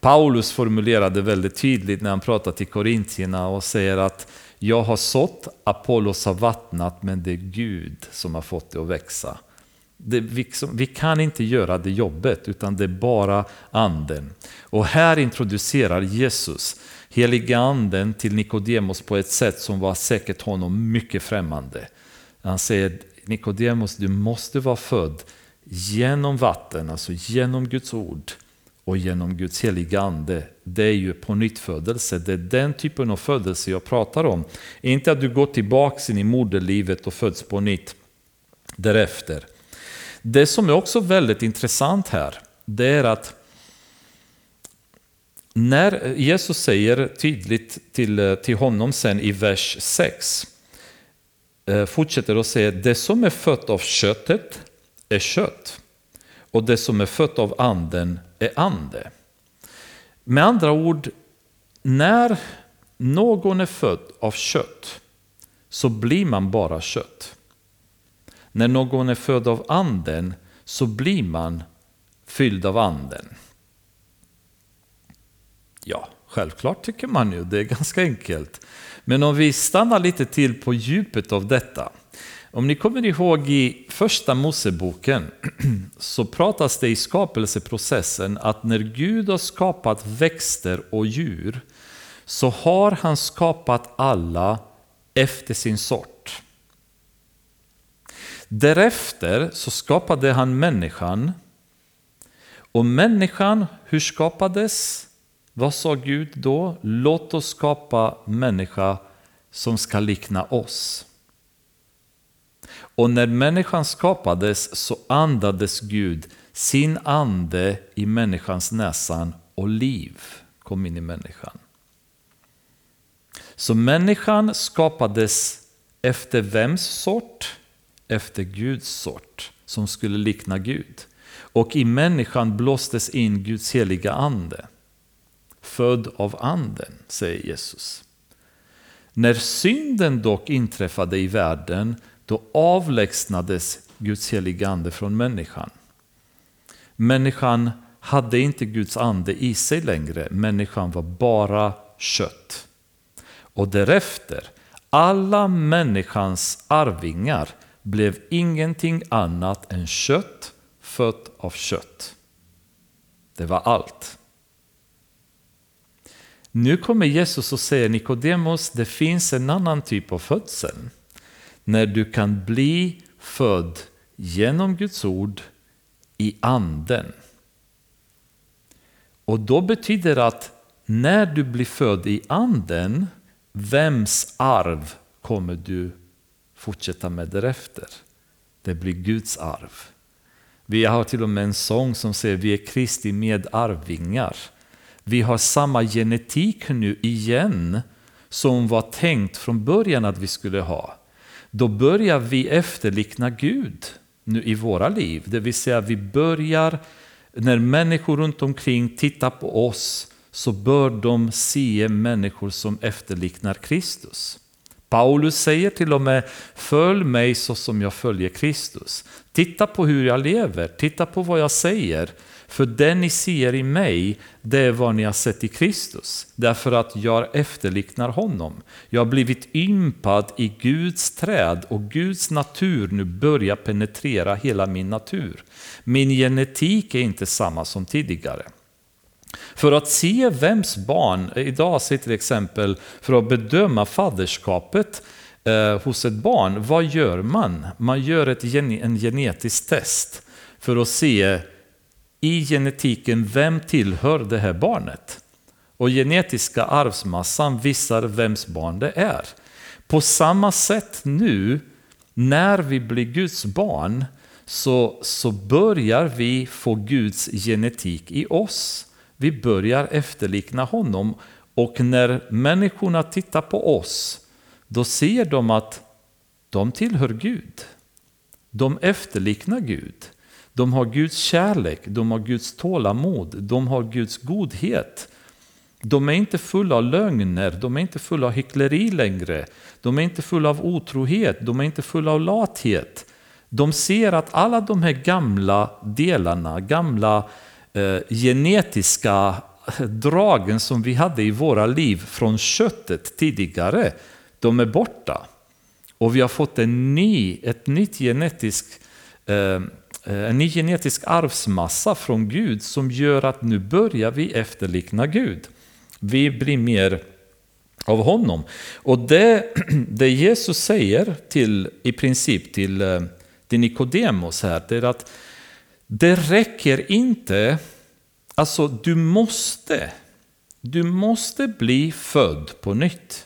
Paulus formulerade väldigt tydligt när han pratar till korintierna och säger att jag har sått, Apollos har vattnat, men det är Gud som har fått det att växa. Det, vi, vi, kan inte göra det jobbet, utan det är bara anden. Och här introducerar Jesus heliga anden till Nikodemos på ett sätt som var säkert honom mycket främmande. Han säger Nikodemos, du måste vara född genom vatten, alltså genom Guds ord och genom Guds heliga ande, det är ju på nytt födelse. Det är den typen av födelse jag pratar om. Inte att du går tillbaka in i moderlivet och föds på nytt därefter. Det som är också väldigt intressant här, det är att när Jesus säger tydligt till, till honom sen i vers 6, eh, fortsätter att säga det som är fött av köttet är kött och det som är fött av anden är ande. Med andra ord, när någon är född av kött så blir man bara kött. När någon är född av anden så blir man fylld av anden. Ja, självklart tycker man ju, det är ganska enkelt. Men om vi stannar lite till på djupet av detta om ni kommer ihåg i första Moseboken så pratas det i skapelseprocessen att när Gud har skapat växter och djur så har han skapat alla efter sin sort. Därefter så skapade han människan och människan, hur skapades? Vad sa Gud då? Låt oss skapa människa som ska likna oss. Och när människan skapades så andades Gud sin ande i människans näsan och liv kom in i människan. Så människan skapades efter vems sort? Efter Guds sort, som skulle likna Gud. Och i människan blåstes in Guds heliga ande. Född av anden, säger Jesus. När synden dock inträffade i världen då avlägsnades Guds heliga ande från människan. Människan hade inte Guds ande i sig längre, människan var bara kött. Och därefter, alla människans arvingar blev ingenting annat än kött fött av kött. Det var allt. Nu kommer Jesus och säger Nikodemos, det finns en annan typ av födsel när du kan bli född genom Guds ord i anden. Och då betyder det att när du blir född i anden, vems arv kommer du fortsätta med därefter? Det blir Guds arv. Vi har till och med en sång som säger vi är Kristi medarvingar. Vi har samma genetik nu igen som var tänkt från början att vi skulle ha då börjar vi efterlikna Gud nu i våra liv. Det vill säga vi börjar när människor runt omkring tittar på oss så bör de se människor som efterliknar Kristus. Paulus säger till och med, följ mig så som jag följer Kristus. Titta på hur jag lever, titta på vad jag säger. För det ni ser i mig, det är vad ni har sett i Kristus. Därför att jag efterliknar honom. Jag har blivit ympad i Guds träd och Guds natur nu börjar penetrera hela min natur. Min genetik är inte samma som tidigare. För att se vems barn, idag ser till exempel, för att bedöma faderskapet eh, hos ett barn, vad gör man? Man gör ett, en genetisk test för att se i genetiken vem tillhör det här barnet. Och genetiska arvsmassan visar vems barn det är. På samma sätt nu, när vi blir Guds barn, så, så börjar vi få Guds genetik i oss. Vi börjar efterlikna honom och när människorna tittar på oss då ser de att de tillhör Gud. De efterliknar Gud. De har Guds kärlek, de har Guds tålamod, de har Guds godhet. De är inte fulla av lögner, de är inte fulla av hyckleri längre. De är inte fulla av otrohet, de är inte fulla av lathet. De ser att alla de här gamla delarna, gamla eh, genetiska eh, dragen som vi hade i våra liv från köttet tidigare, de är borta. Och vi har fått en ny, ett nytt genetisk, eh, eh, en ny genetisk arvsmassa från Gud som gör att nu börjar vi efterlikna Gud. Vi blir mer av honom. Och det, det Jesus säger till, i princip till, eh, till Nikodemos här, det är att det räcker inte, alltså du måste, du måste bli född på nytt.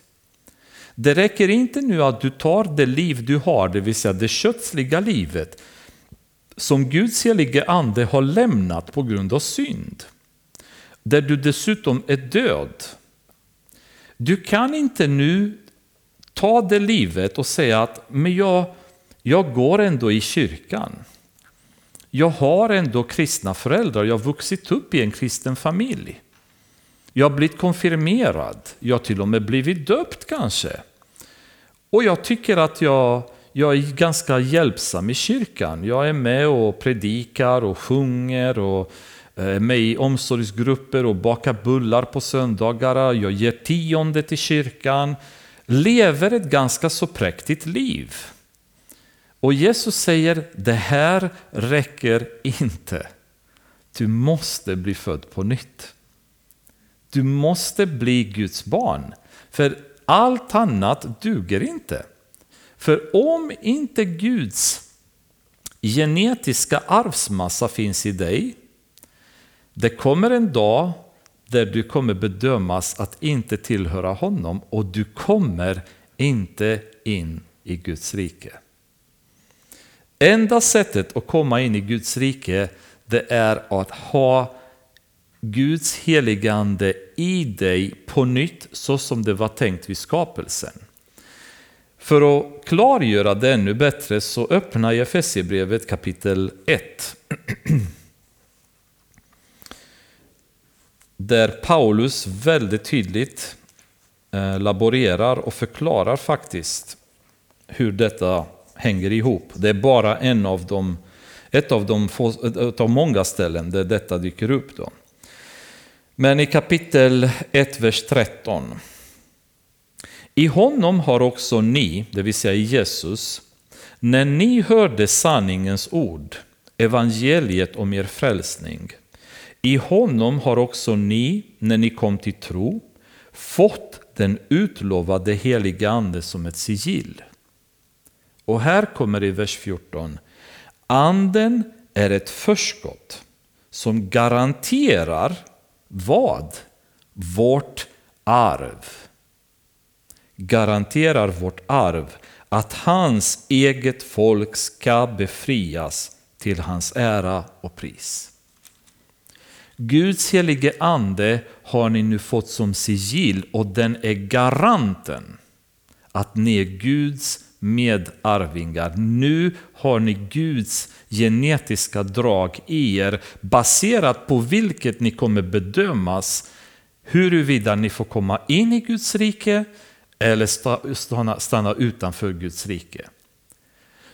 Det räcker inte nu att du tar det liv du har, det vill säga det kötsliga livet, som Guds helige ande har lämnat på grund av synd. Där du dessutom är död. Du kan inte nu ta det livet och säga att men jag, jag går ändå i kyrkan. Jag har ändå kristna föräldrar, jag har vuxit upp i en kristen familj. Jag har blivit konfirmerad, jag har till och med blivit döpt kanske. Och jag tycker att jag, jag är ganska hjälpsam i kyrkan. Jag är med och predikar och sjunger och eh, är med i omsorgsgrupper och bakar bullar på söndagar. Jag ger tionde till kyrkan. Lever ett ganska så präktigt liv. Och Jesus säger, det här räcker inte. Du måste bli född på nytt. Du måste bli Guds barn. För allt annat duger inte. För om inte Guds genetiska arvsmassa finns i dig, det kommer en dag där du kommer bedömas att inte tillhöra honom och du kommer inte in i Guds rike. Enda sättet att komma in i Guds rike det är att ha Guds heligande i dig på nytt så som det var tänkt vid skapelsen. För att klargöra det ännu bättre så öppnar jag Efesierbrevet kapitel 1. Där Paulus väldigt tydligt eh, laborerar och förklarar faktiskt hur detta hänger ihop. Det är bara en av de, ett av de få, ett av många ställen där detta dyker upp. Då. Men i kapitel 1, vers 13. I honom har också ni, det vill säga Jesus, när ni hörde sanningens ord, evangeliet om er frälsning, i honom har också ni, när ni kom till tro, fått den utlovade heliga Ande som ett sigill. Och här kommer i vers 14. Anden är ett förskott som garanterar vad? Vårt arv. Garanterar vårt arv att hans eget folk ska befrias till hans ära och pris. Guds helige ande har ni nu fått som sigill och den är garanten att ni är Guds medarvingar. Nu har ni Guds genetiska drag i er baserat på vilket ni kommer bedömas huruvida ni får komma in i Guds rike eller stanna, stanna utanför Guds rike.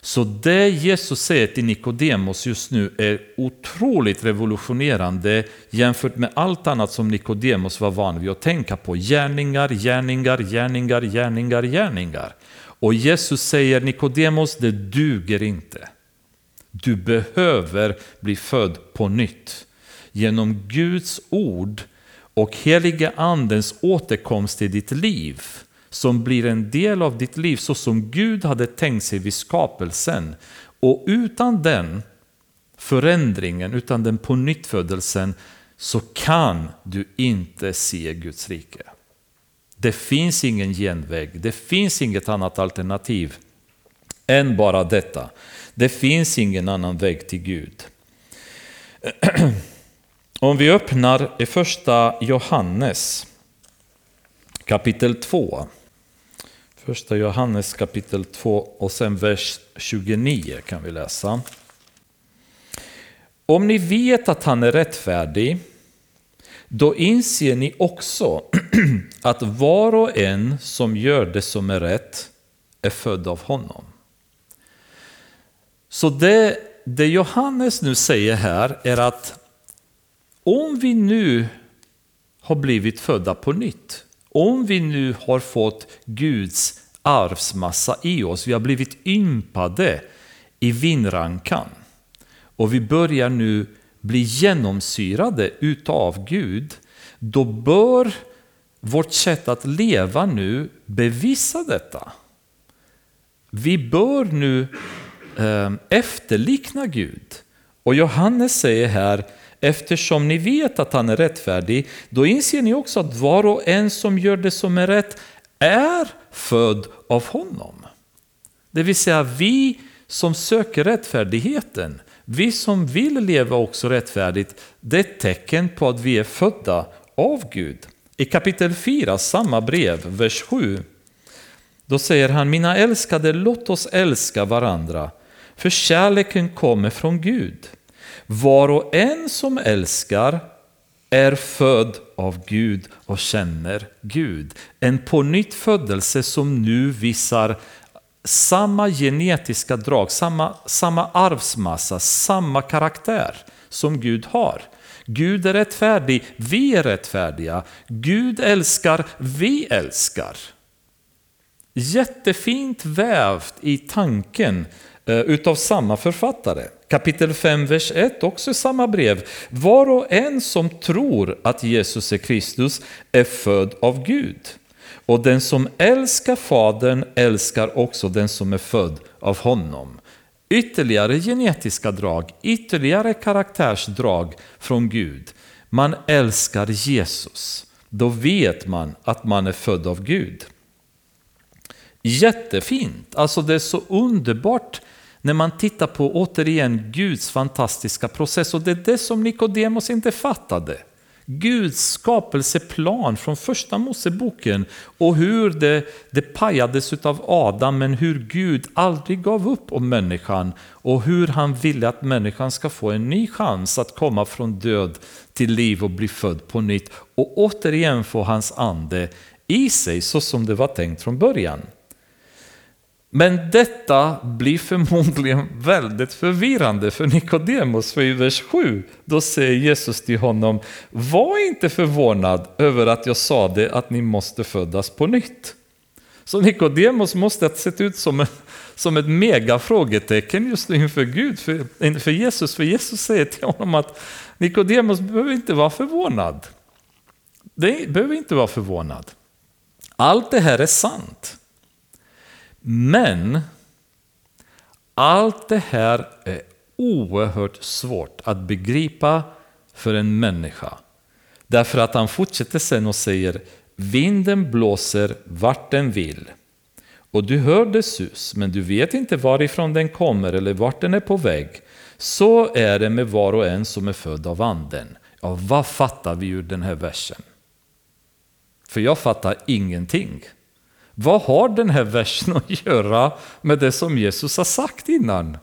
Så det Jesus säger till Nikodemos just nu är otroligt revolutionerande jämfört med allt annat som Nikodemos var van vid att tänka på. Gärningar, gärningar, gärningar, gärningar, gärningar. Och Jesus säger Nikodemos, det duger inte. Du behöver bli född på nytt. Genom Guds ord och heliga andens återkomst till ditt liv som blir en del av ditt liv så som Gud hade tänkt sig vid skapelsen. Och utan den förändringen, utan den pånyttfödelsen så kan du inte se Guds rike. Det finns ingen genväg, det finns inget annat alternativ än bara detta. Det finns ingen annan väg till Gud. Om vi öppnar i första Johannes kapitel 2. Första Johannes kapitel 2 och sen vers 29 kan vi läsa. Om ni vet att han är rättfärdig, då inser ni också att var och en som gör det som är rätt är född av honom. Så det, det Johannes nu säger här är att om vi nu har blivit födda på nytt, om vi nu har fått Guds arvsmassa i oss, vi har blivit ympade i vinrankan och vi börjar nu bli genomsyrade utav Gud, då bör vårt sätt att leva nu bevisa detta. Vi bör nu Ehm, efterlikna Gud. Och Johannes säger här, eftersom ni vet att han är rättfärdig, då inser ni också att var och en som gör det som är rätt är född av honom. Det vill säga vi som söker rättfärdigheten, vi som vill leva också rättfärdigt, det är ett tecken på att vi är födda av Gud. I kapitel 4, samma brev, vers 7, då säger han, mina älskade, låt oss älska varandra, för kärleken kommer från Gud. Var och en som älskar är född av Gud och känner Gud. En pånyttfödelse som nu visar samma genetiska drag, samma, samma arvsmassa, samma karaktär som Gud har. Gud är rättfärdig, vi är rättfärdiga. Gud älskar, vi älskar. Jättefint vävt i tanken Eh, utav samma författare. Kapitel 5, vers 1, också i samma brev. Var och en som tror att Jesus är Kristus är född av Gud. Och den som älskar Fadern älskar också den som är född av honom. Ytterligare genetiska drag, ytterligare karaktärsdrag från Gud. Man älskar Jesus. Då vet man att man är född av Gud. Jättefint, alltså det är så underbart när man tittar på återigen Guds fantastiska process och det är det som Nikodemos inte fattade. Guds skapelseplan från första Moseboken och hur det, det pajades av Adam men hur Gud aldrig gav upp om människan och hur han ville att människan ska få en ny chans att komma från död till liv och bli född på nytt och återigen få hans ande i sig så som det var tänkt från början. Men detta blir förmodligen väldigt förvirrande för Nikodemos, för i vers 7 då säger Jesus till honom Var inte förvånad över att jag sade att ni måste födas på nytt. Så Nikodemos måste ha sett ut som, en, som ett mega frågetecken just inför Gud, för, inför Jesus. För Jesus säger till honom att Nikodemos behöver inte vara förvånad. Det behöver inte vara förvånad. Allt det här är sant. Men allt det här är oerhört svårt att begripa för en människa. Därför att han fortsätter sen och säger Vinden blåser vart den vill. Och du hör dess sus, men du vet inte varifrån den kommer eller vart den är på väg. Så är det med var och en som är född av anden. Ja, vad fattar vi ur den här versen? För jag fattar ingenting. Vad har den här versen att göra med det som Jesus har sagt innan?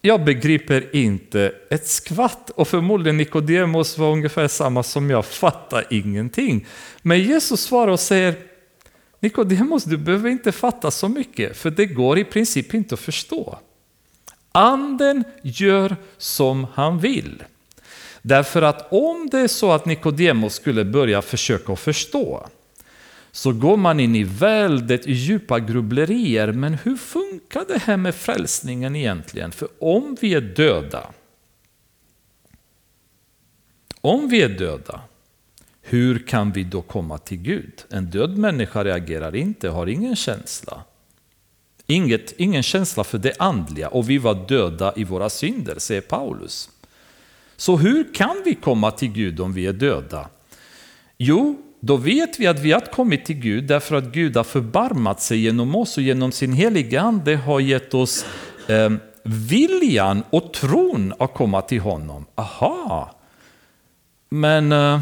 Jag begriper inte ett skvatt och förmodligen Nikodemos var ungefär samma som jag, fattar ingenting. Men Jesus svarar och säger Nikodemos, du behöver inte fatta så mycket, för det går i princip inte att förstå. Anden gör som han vill. Därför att om det är så att Nikodemos skulle börja försöka förstå, så går man in i väldigt djupa grubblerier. Men hur funkar det här med frälsningen egentligen? För om vi är döda, om vi är döda, hur kan vi då komma till Gud? En död människa reagerar inte, har ingen känsla. Inget, ingen känsla för det andliga och vi var döda i våra synder, säger Paulus. Så hur kan vi komma till Gud om vi är döda? Jo, då vet vi att vi har kommit till Gud därför att Gud har förbarmat sig genom oss och genom sin heliga Ande har gett oss eh, viljan och tron att komma till honom. Aha! Men eh,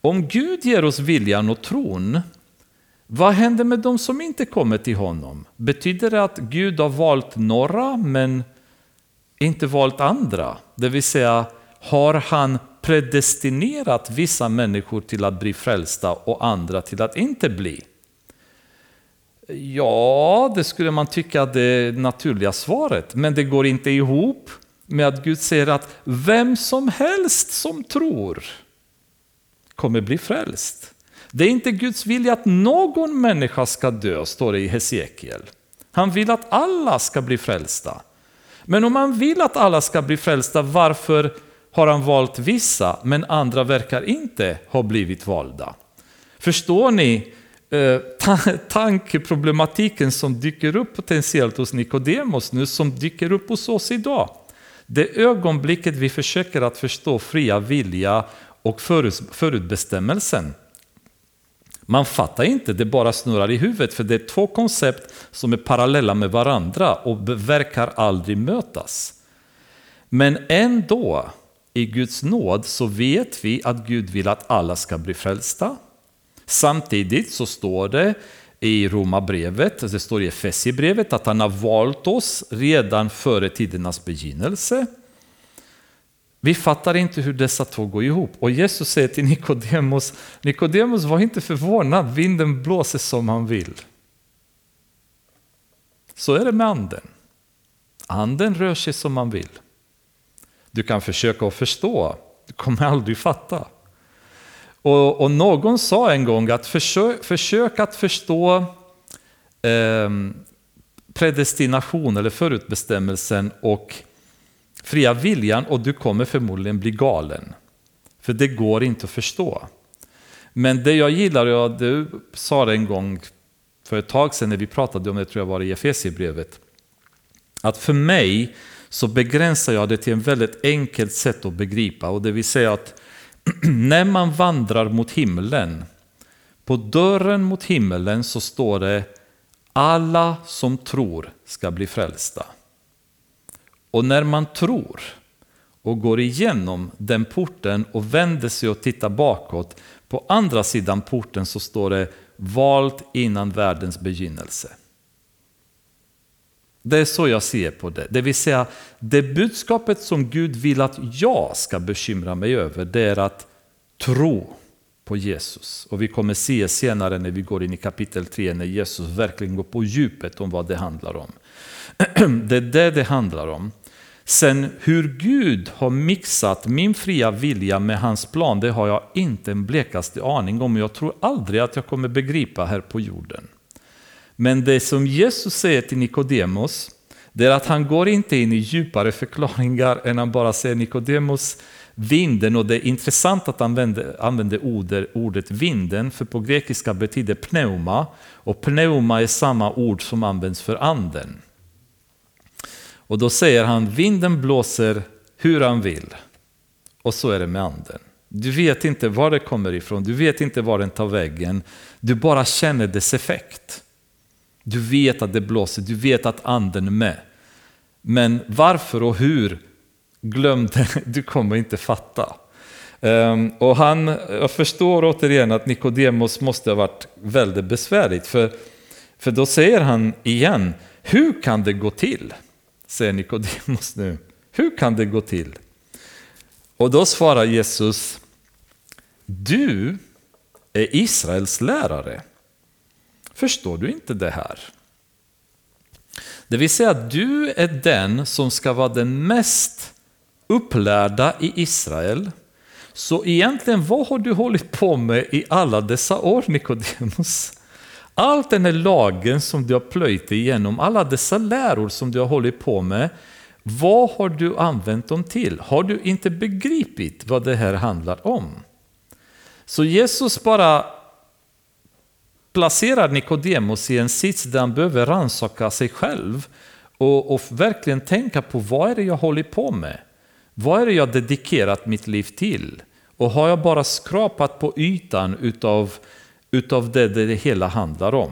om Gud ger oss viljan och tron, vad händer med de som inte kommer till honom? Betyder det att Gud har valt några men inte valt andra? Det vill säga, har han predestinerat vissa människor till att bli frälsta och andra till att inte bli? Ja, det skulle man tycka är det naturliga svaret, men det går inte ihop med att Gud säger att vem som helst som tror kommer bli frälst. Det är inte Guds vilja att någon människa ska dö, står det i Hesekiel. Han vill att alla ska bli frälsta. Men om han vill att alla ska bli frälsta, varför har han valt vissa, men andra verkar inte ha blivit valda. Förstår ni eh, tankeproblematiken som dyker upp potentiellt hos Nikodemos nu, som dyker upp hos oss idag? Det ögonblicket vi försöker att förstå fria vilja och förutbestämmelsen. Man fattar inte, det bara snurrar i huvudet, för det är två koncept som är parallella med varandra och verkar aldrig mötas. Men ändå i Guds nåd så vet vi att Gud vill att alla ska bli frälsta. Samtidigt så står det i Romarbrevet, det står i Efesierbrevet att han har valt oss redan före tidernas begynnelse. Vi fattar inte hur dessa två går ihop. Och Jesus säger till Nikodemos, Nikodemos var inte förvånad, vinden blåser som han vill. Så är det med anden. Anden rör sig som man vill. Du kan försöka att förstå, du kommer aldrig fatta. Och, och någon sa en gång att försök, försök att förstå eh, predestination eller förutbestämmelsen och fria viljan och du kommer förmodligen bli galen. För det går inte att förstå. Men det jag gillar, och du sa det en gång för ett tag sedan när vi pratade om det, tror jag var i Efesierbrevet, att för mig så begränsar jag det till en väldigt enkelt sätt att begripa. Och det vill säga att när man vandrar mot himlen, på dörren mot himlen så står det alla som tror ska bli frälsta. Och när man tror och går igenom den porten och vänder sig och tittar bakåt, på andra sidan porten så står det valt innan världens begynnelse. Det är så jag ser på det. Det vill säga, det budskapet som Gud vill att jag ska bekymra mig över, det är att tro på Jesus. Och vi kommer se senare när vi går in i kapitel 3, när Jesus verkligen går på djupet om vad det handlar om. Det är det det handlar om. Sen hur Gud har mixat min fria vilja med hans plan, det har jag inte en blekaste aning om. Jag tror aldrig att jag kommer begripa här på jorden. Men det som Jesus säger till Nikodemos, det är att han går inte in i djupare förklaringar än han bara säger Nikodemos, vinden, och det är intressant att han använder ordet, ordet vinden, för på grekiska betyder pneuma, och pneuma är samma ord som används för anden. Och då säger han, vinden blåser hur han vill, och så är det med anden. Du vet inte var det kommer ifrån, du vet inte var den tar vägen, du bara känner dess effekt. Du vet att det blåser, du vet att anden är med. Men varför och hur, glöm det, du kommer inte fatta. Ehm, och han, jag förstår återigen att Nikodemos måste ha varit väldigt besvärligt. För, för då säger han igen, hur kan det gå till? Säger Nikodemos nu. Hur kan det gå till? Och då svarar Jesus, du är Israels lärare. Förstår du inte det här? Det vill säga att du är den som ska vara den mest upplärda i Israel. Så egentligen, vad har du hållit på med i alla dessa år, Nikodemus? Allt den här lagen som du har plöjt igenom, alla dessa läror som du har hållit på med, vad har du använt dem till? Har du inte begripit vad det här handlar om? Så Jesus bara placerar Nikodemus i en sits där han behöver rannsaka sig själv och, och, verkligen tänka på vad är det jag håller på med? Vad är det jag dedikerat mitt liv till? Och har jag bara skrapat på ytan utav, utav det det hela handlar om?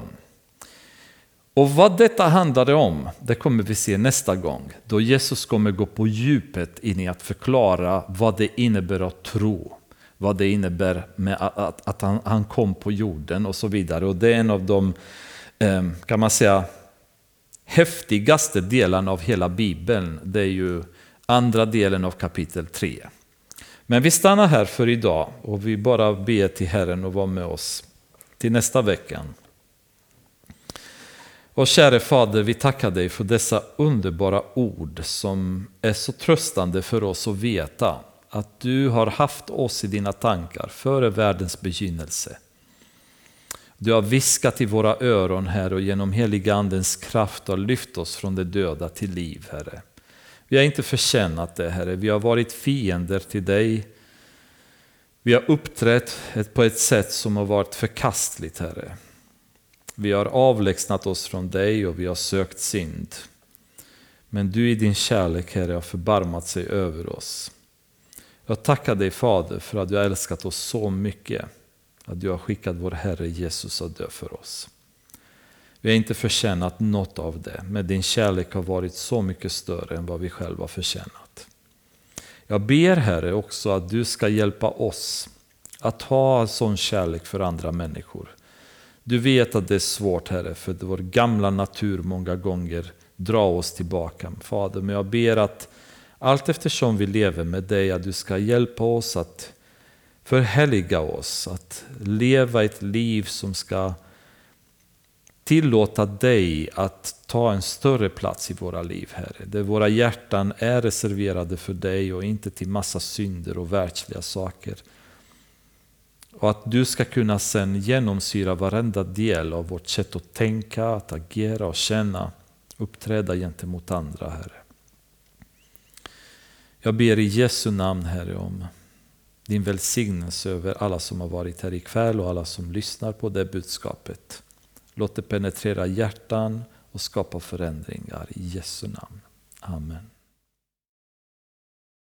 Och vad detta handlade om, det kommer vi se nästa gång. Då Jesus kommer gå på djupet in i att förklara vad det innebär att tro. Vad det innebär med att, att, han, han, kom på jorden och så vidare. Och det är en av de, ehm, kan man säga, häftigaste delarna av hela Bibeln. Det är ju andra delen av kapitel 3. Men vi stannar här för idag och vi bara ber till Herren att vara med oss till nästa vecka. Och käre Fader, vi tackar dig för dessa underbara ord som är så tröstande för oss att veta att du har haft oss i dina tankar före världens begynnelse. Du har viskat i våra öron, Herre, och genom heliga Andens kraft har lyft oss från det döda till liv, Herre. Vi har inte förtjänat det, Herre. Vi har varit fiender till dig. Vi har uppträtt på ett sätt som har varit förkastligt, Herre. Vi har avlägsnat oss från dig och vi har sökt synd. Men du i din kärlek, Herre, har förbarmat sig över oss. Jag tackar dig Fader för att du har älskat oss så mycket. Att du har skickat vår Herre Jesus att dö för oss. Vi har inte förtjänat något av det, men din kärlek har varit så mycket större än vad vi själva förtjänat. Jag ber Herre också att du ska hjälpa oss att ha sån kärlek för andra människor. Du vet att det är svårt Herre, för vår gamla natur många gånger drar oss tillbaka. Fader, men jag ber att allt eftersom vi lever med dig, att du ska hjälpa oss att förheliga oss, att leva ett liv som ska tillåta dig att ta en större plats i våra liv, Herre. Där våra hjärtan är reserverade för dig och inte till massa synder och världsliga saker. Och att du ska kunna sen genomsyra varenda del av vårt sätt att tänka, att agera och känna, uppträda gentemot andra, Herre. Jag ber i Jesu namn, Herre, om din välsignelse över alla som har varit här ikväll och alla som lyssnar på det budskapet. Låt det penetrera hjärtan och skapa förändringar i Jesu namn. Amen.